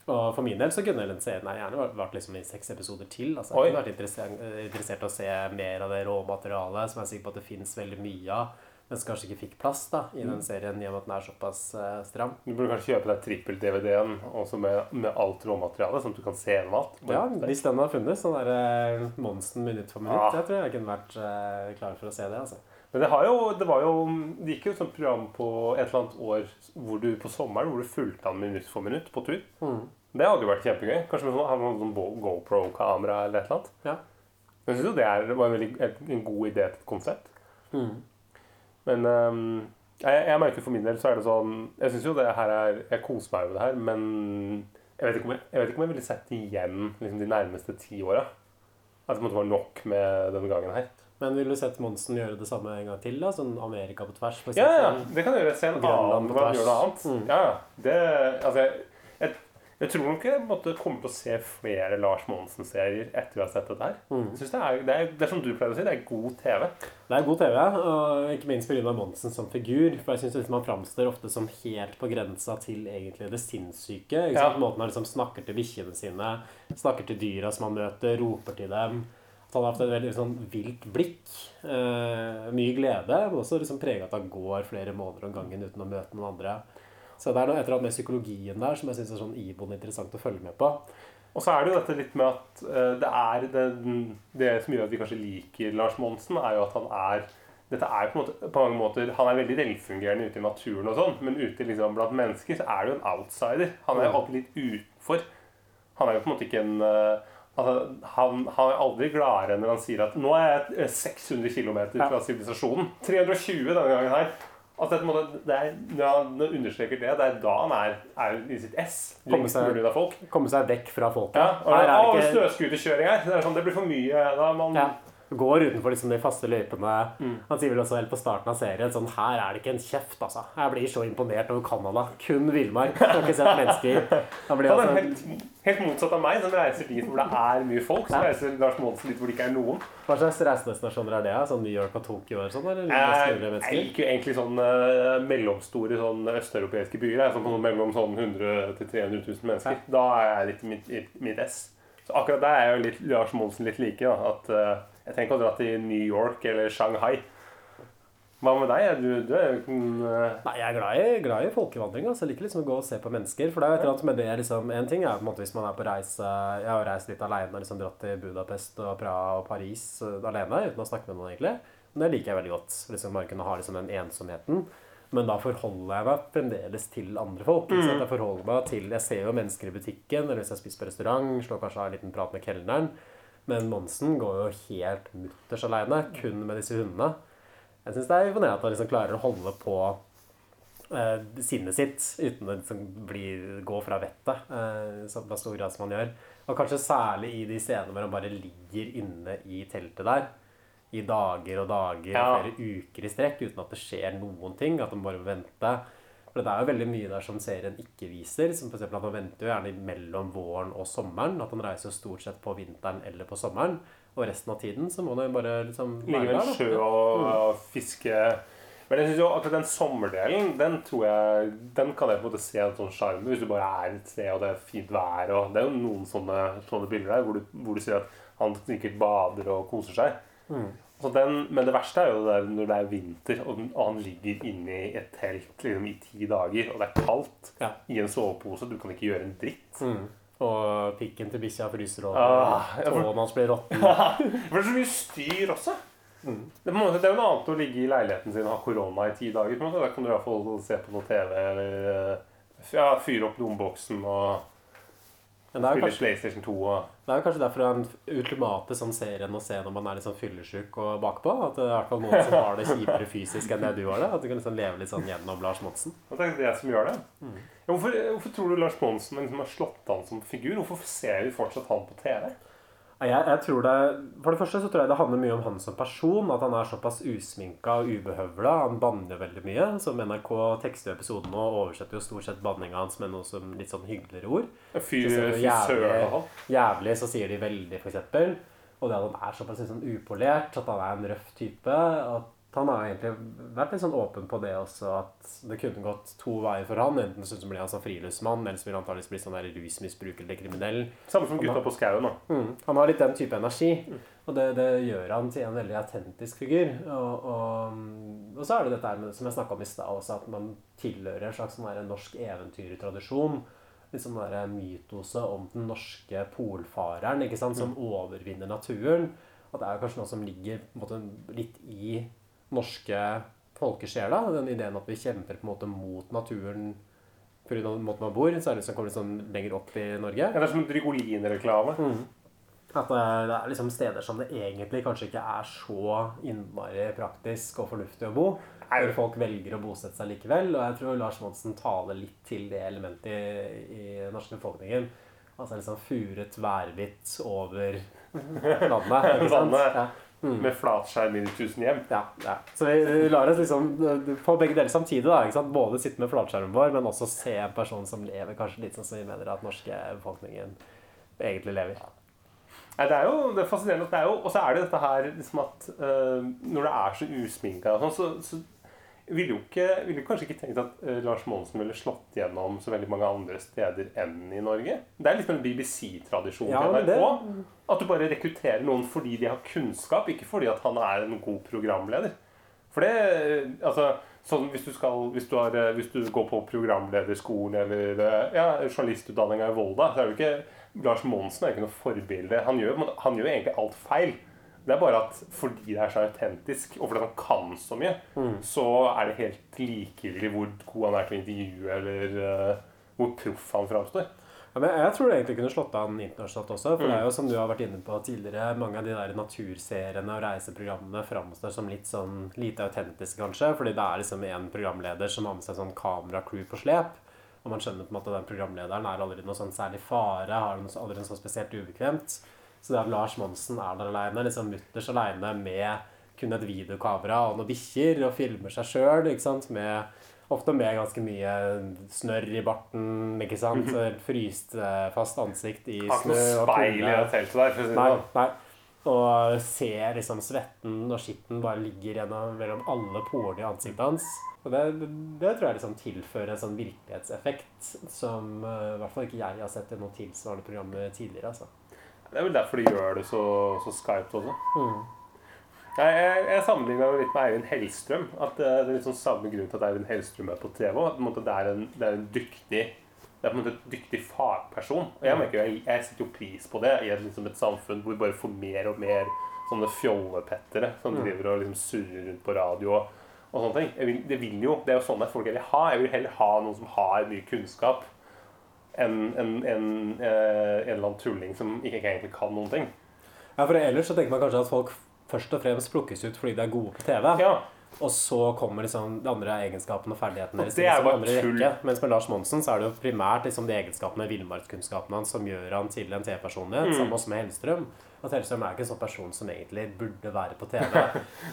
Og for min del så kunne den serien her gjerne vært- vært liksom i seks episoder til. Altså, jeg kunne vært interessert, interessert å se mer av det råmaterialet, som jeg er sikker på at det fins veldig mye av, men som kanskje ikke fikk plass da, i den Mm. serien, i og med at den er såpass uh, stram. Du burde kanskje kjøpe deg trippel-DVD-en også med, med alt råmaterialet, sånn at du kan se gjennom alt. Ja, hvis den hadde funnes, sånn der uh, Monsen minutt for minutt, Ah. jeg tror jeg kunne vært uh, klar for å se det, altså. Men det, har jo, det var jo Det gikk jo et sånt program på et eller annet år hvor du på sommeren hvor du fulgte han minutt for minutt på tur. Mm. Det hadde jo vært kjempegøy. Kanskje med sånn, sånn GoPro-kamera eller et eller annet. Ja. Jeg syns jo det er, det var en, veldig, en god idé til et konsept. Mm. Men um, jeg, jeg merker for min del så er det sånn Jeg syns jo det her er Jeg koser meg over det her, men jeg vet ikke om jeg, jeg, vet ikke om jeg ville sett igjen liksom, de nærmeste ti åra. At det måtte være nok med denne gangen her. Men vil du sett Monsen gjøre det samme en gang til? da? Sånn Amerika på tvers, for Ja, ja, det kan du gjøre. Se en annen på hvor han gjør noe annet. Mm. Ja, ja. Det, altså, jeg, jeg, jeg tror nok jeg måtte komme til å se flere Lars Monsen-serier etter vi har sett dette her. Mm. Jeg synes det, er, det, er, det er som du pleier å si, det er god TV. Det er god TV, og ikke minst pga. Monsen som figur. For jeg syns liksom han framstår ofte som helt på grensa til egentlig det sinnssyke. Ikke Ja. sant? Måten han liksom snakker til bikkjene sine, snakker til dyra som han møter, roper til dem. Han har hatt et veldig sånn vilt blikk. Eh, mye glede, men også liksom prega at han går flere måneder om gangen uten å møte noen andre. Så det er noe et eller annet med psykologien der som jeg syns er sånn iboende interessant å følge med på. Og så er det jo dette litt med at eh, det er det, det som gjør at vi kanskje liker Lars Monsen, er jo at han er dette er på, måte, på mange måter Han er veldig velfungerende ute i naturen, og sånn, men ute liksom, blant mennesker så er det jo en outsider. Han er jo alltid litt utenfor. Han er jo på en måte ikke en eh, altså, han, han er aldri gladere når han sier at 'nå er jeg eh, 600 km fra sivilisasjonen'. 320 denne gangen her. Altså, måte, det er, når han understreker det, det er da han er, er i sitt ess. Komme seg- folk. Komme seg vekk fra folket. Ja, og Her er å, det ikke- snøscooterkjøring her. Det, er sånn, det blir for mye. Da man Ja. Går utenfor liksom de faste løypene. Mm. Han sier vel også helt på starten av serien sånn Her er det ikke en kjeft, altså. Jeg blir så imponert over Canada. Kun villmark. Har ikke sett mennesker. Han, blir Han er altså, helt, helt motsatt av meg, som reiser dit hvor det er mye folk. Så Ja. reiser Lars Monsen dit hvor det ikke er noen. hva slags reisedestinasjoner er det? Sånn New York og Tokyo og sånn? Eller mest Jeg, liker jo egentlig sånn eh, mellomstore sånn østeuropeiske byer. Jeg, sånn mellom sånn 100 til 300 000 mennesker. Da er jeg litt mitt, mitt ess. Så akkurat der er jo litt, Lars Monsen litt like. Da, at eh, Jeg tenker å dra til New York eller Shanghai. Hva med deg? Du, du er jo ikke eh, Nei, jeg er glad i, glad i folkevandring. Altså. Jeg liker liksom å gå og se på mennesker. For det er jo et eller annet med det liksom, En ting er på en måte hvis man er på reise Jeg har reist litt alene, liksom dratt til Budapest og Praha og Paris alene uten å snakke med noen, egentlig. Men det liker jeg veldig godt. Liksom Bare kunne ha liksom den ensomheten. Men da forholder jeg meg fremdeles til andre folk. Ikke? Mm. Jeg forholder meg til Jeg ser jo mennesker i butikken, eller hvis jeg spiser på restaurant, slår kanskje av en liten prat med kelneren. Men Monsen går jo helt mutters aleine, kun med disse hundene. Jeg syns det er imponerende at han liksom klarer å holde på eh, sinnet sitt uten å liksom bli, gå fra vettet eh, så stor grad som han gjør. Og kanskje særlig i de scenene hvor han bare ligger inne i teltet der i dager og dager, Ja. flere uker i strekk, uten at det skjer noen ting. At han bare må vente. For det er jo veldig mye der som serien ikke viser. Som eksempel at Han venter jo gjerne mellom våren og sommeren. At han reiser stort sett på vinteren eller på sommeren. Og resten av tiden så må han jo bare liksom Ligge ved en sjø og, Mm. og fiske. Men jeg synes jo akkurat den sommerdelen, den tror jeg Den kan jeg på en måte se en sånn sjarm hvis du bare er et sted og det er fint vær. og Det er jo noen sånne, sånne bilder der hvor du, hvor du ser at han sikkert bader og koser seg. Mm. Så den, men det verste er jo det når det er vinter, og den- og han ligger inne i et telt liksom, i ti dager, og det er kaldt, Ja. i en sovepose. Du kan ikke gjøre en dritt. Mm. Og pikken til bikkja fryser over. Ah, Tåen hans blir råtten. <laughs> Det er så mye styr også. Det, på en måte, det er jo noe annet å ligge i leiligheten sin og ha korona i ti dager. På. Da kan du i hvert fall se på noe TV eller ja, fyre opp lommeboksen og det spille kanskje, PlayStation 2 og det er jo kanskje derfor en ultimate sånn serien å se når man er litt sånn fyllesyk og bakpå. At det er i hvert fall noen som har det kjipere fysisk enn det du har det. At du kan liksom leve litt sånn gjennom Lars Monsen. Og det er det som gjør det. Ja, hvorfor, hvorfor tror du Lars Monsen liksom har slått an som figur? Hvorfor ser vi fortsatt han på TV? Jeg, jeg tror det, For det første så tror jeg det handler mye om han som person. At han er såpass usminka og ubehøvla. Han banner veldig mye. Som NRK tekster i episoden nå, og oversetter jo stort sett banninga hans med noe som litt sånn hyggeligere ord. Fy, Så sånn. Jævlig så sier de veldig, for eksempel. Og det at han er såpass sånn upolert, at han er en røff type. At han har egentlig vært litt sånn åpen på det også, at det kunne gått to veier for han. Enten så blir han sånn friluftsmann, eller så vil han antakeligvis bli sånn rusmisbruker eller kriminell. Samme som gutta på skauen. da. Mm. Han har litt den type energi, og det, det gjør han til en veldig autentisk figur. Og, og, og så er det dette her med, som jeg snakka om i stad også, at man tilhører en slags sånn norsk eventyrtradisjon. Liksom den der mytoset om den norske polfareren ikke sant, som overvinner naturen. At det er kanskje noe som ligger måte, litt i norske folkesjela. Den ideen at vi kjemper på en måte mot naturen pga. måten man bor, særlig hvis man kommer sånn lenger opp i Norge. Ja, det er som en Drygolin-reklame. At det er, det er liksom steder som det egentlig kanskje ikke er så innmari praktisk og fornuftig å bo. Hvor folk velger å bosette seg likevel. Og jeg tror Lars Monsen taler litt til det elementet i, i den norske befolkningen. Altså liksom furet værhvitt over <laughs> landet. Ikke sant? Ja. Mm. Med flatskjerm inn i tusen hjem. Ja, ja. Så vi lar oss liksom på begge deler samtidig. da, ikke sant? Både sitte med flatskjermen vår, men også se en person som lever kanskje litt sånn som vi mener at norske befolkningen egentlig lever. Nei, det er jo det er fascinerende at det er jo Og så er det dette her liksom at uh, når det er så usminka sånn, så, så ville jo ikke, ville kanskje ikke tenkt at uh, Lars Monsen ville slått gjennom så veldig mange andre steder enn i Norge. Det er liksom en BBC-tradisjon Ja, i NRK. det- At du bare rekrutterer noen fordi de har kunnskap, ikke fordi at han er en god programleder. For det Altså, sånn hvis du skal Hvis du, har, øh, hvis du går på programlederskolen eller ja, journalistutdanninga i Volda, så er jo ikke Lars Monsen er ikke noe forbilde. Han gjør, han gjør egentlig alt feil. Det er bare at fordi det er så autentisk, og fordi han kan så mye, så er det helt likegyldig hvor god han er til å intervjue, eller uh, hvor proff han framstår. Ja, men jeg tror det egentlig kunne slått an internasjonalt også. For Mm. det er jo som du har vært inne på tidligere, mange av de der naturseriene og reiseprogrammene framstår som litt sånn lite autentiske, kanskje. Fordi det er liksom en programleder som har med seg sånn kameracrew på slep. Og man skjønner på en måte at den programlederen er aldri noe sånn særlig fare, har noe, aldri noe sånn spesielt ubekvemt. Så det at Lars Monsen er der aleine, liksom mutters aleine med kun et videokamera og noen bikkjer, og filmer seg sjøl, ikke sant, med Ofte med ganske mye snørr i barten, ikke sant? Fryst eh, fast ansikt i snø og speil i det teltet der. for å si Nei, sånn. nei. Og ser liksom svetten og skitten bare ligger gjennom mellom alle porene i ansiktet hans. Og det, det tror jeg liksom tilfører en sånn virkelighetseffekt som eh, i hvert fall ikke jeg har sett i noen tilsvarende programmer tidligere. altså. Det er vel derfor de gjør det så, så skarpt også. Mm. Nei, jeg, jeg sammenligna litt med Eivind Hellstrøm. At det, det er litt sånn samme grunn til at Eivind Hellstrøm er på TV. At på det, er en, det er en dyktig det er på en måte et dyktig fagperson. Og jeg, merker, jo- jeg, jeg setter jo pris på det i et, liksom et samfunn hvor vi bare får mer og mer sånne fjollepettere som Mm. driver og liksom surrer rundt på radio og, og sånne ting. Vil, det, vil jo, det er jo sånn at folk jeg vil ha. Jeg vil heller ha noen som har mye kunnskap, enn en, en, eh, en eller annen tulling som ikke egentlig kan noen ting. Ja, for ellers så tenker man kanskje at folk først og fremst plukkes ut fordi de er gode på TV. Ja. Og så kommer liksom de andre egenskapene og ferdighetene deres. det er bare tull. rekke. Mens med Lars Monsen så er det jo primært liksom de egenskapene, villmarkskunnskapene hans, som gjør han til en T-personlighet, Mm. Samme også med Hellstrøm. At Hellstrøm er ikke en sånn person som egentlig burde være på <laughs> TV.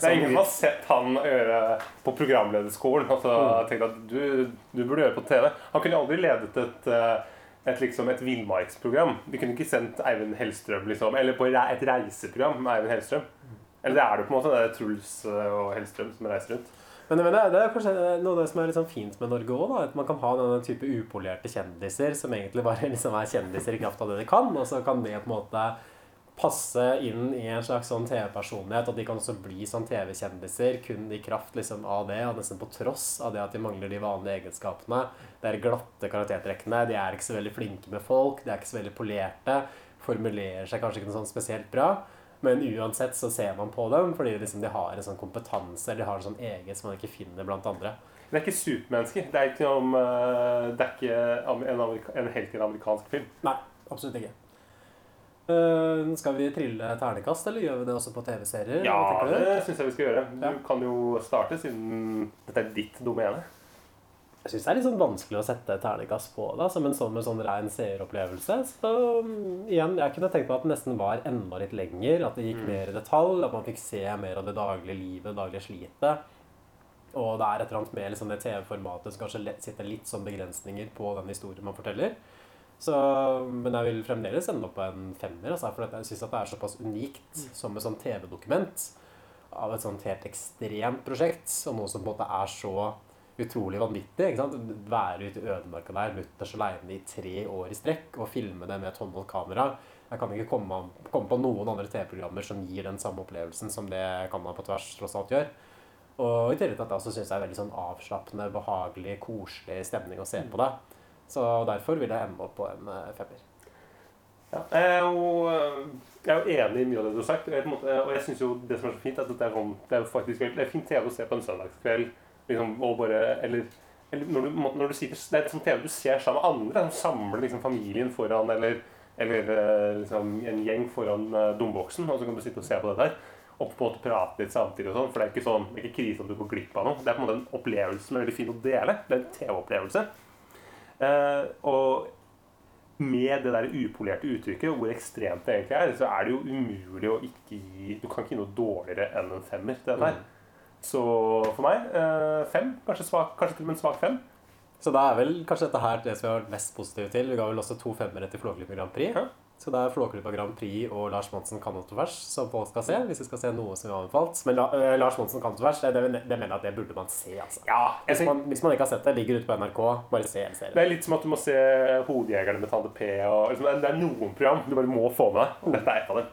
Det er ingen som har sett han gjøre på programlederskolen og så Mm. tenkt at du, du burde gjøre på TV. Han kunne aldri ledet et, eh, et, liksom et villmarksprogram. Vi kunne ikke sendt Eivind Hellstrøm liksom, eller på et reiseprogram med Eivind Hellstrøm. Eller det er det på en måte, det er Truls eh, og Hellstrøm som reiser rundt. Men, men det, det er kanskje noe av det som er sånn fint med Norge òg. At man kan ha denne type upolerte kjendiser som egentlig bare liksom er kjendiser i kraft av det de kan. Og så kan det på en måte passe inn i en slags sånn TV-personlighet, og de kan også bli sånn TV-kjendiser kun i kraft liksom av det, og nesten på tross av det at de mangler de vanlige egenskapene. Det er glatte karaktertrekkene, de er ikke så veldig flinke med folk, de er ikke så veldig polerte, formulerer seg kanskje ikke noe sånn spesielt bra. Men uansett så ser man på dem fordi liksom de har en sånn kompetanse eller de har en sånn eget som man ikke finner blant andre. Det er ikke supermennesker. Det er ikke, noe om, eh, det er ikke en, en helt en amerikansk film. Nei, absolutt ikke. Eh, skal vi trille ternekast, eller gjør vi det også på TV-serier? Ja, det syns jeg vi skal gjøre. Du Ja. kan jo starte, siden dette er ditt domene. Jeg syns det er litt sånn vanskelig å sette ternekast på det, som en sånn med sånn rein seeropplevelse. Så mm, igjen, jeg kunne tenkt meg at det nesten var enda litt lenger, at det gikk Mm. mer i detalj, at man fikk se mer av det daglige livet, det daglige slitet. Og det er et eller annet med liksom det TV-formatet som kanskje sitter litt som begrensninger på den historien man forteller. Så, men jeg vil fremdeles ende opp på en femmer, altså, for jeg syns det er såpass unikt som et sånn TV-dokument av et sånt helt ekstremt prosjekt, og noe som på en måte er så utrolig vanvittig. ikke sant? Være ute i ødemarka der mutters aleine i tre år i strekk og filme det med et håndholdt kamera. Jeg kan ikke komme, komme på noen andre TV-programmer som gir den samme opplevelsen som det man på tvers tross alt gjør. Og i tillegg til at jeg også syns det er veldig sånn avslappende, behagelig, koselig stemning å se på det. Så derfor vil jeg ende opp på en eh, femmer. Ja, jeg, er jo, eh, jeg er jo enig i mye av det du har sagt. Og jeg, jeg synes jo det som er så fint, er at det er, sånn, det er jo faktisk det er fint TV å se på en søndagskveld. Liksom, og bare, eller eller når, du, når du sitter, Det er sånn TV du ser sammen med andre. Som samler liksom, familien foran, eller, eller eh, liksom, en gjeng foran domboksen. Og så kan du sitte og se på dette her. Og på en måte prate litt samtidig. og sånn, For det er ikke sånn, det er ikke krise om du går glipp av noe. Det er på en måte en opplevelse som er veldig fin å dele. Det er en TV-opplevelse. Eh, og med det der upolerte uttrykket, og hvor ekstremt det egentlig er, så er det jo umulig å ikke gi Du kan ikke gi noe dårligere enn en femmer til der. her. Så for meg eh, fem. Kanskje, svak, kanskje til og med en svak fem. Så da er vel kanskje dette her det som vi har vært mest positive til. Vi ga vel også to femmere til Flåklypa Grand Prix. Så det er Flåklypa Grand Prix og Lars Monsen kanotvers som folk skal se. Hvis vi skal se noe som er anbefalt. Men la, øh, Lars Monsen kanotvers, det, det, det mener jeg at det burde man se. altså. hvis, man, hvis man ikke har sett det, ligger ute på NRK, bare se hele serien. Det er litt som at du må se Hodejegerne med Tande P. Og, liksom, det er noen program du bare må få med deg. Dette er et av dem.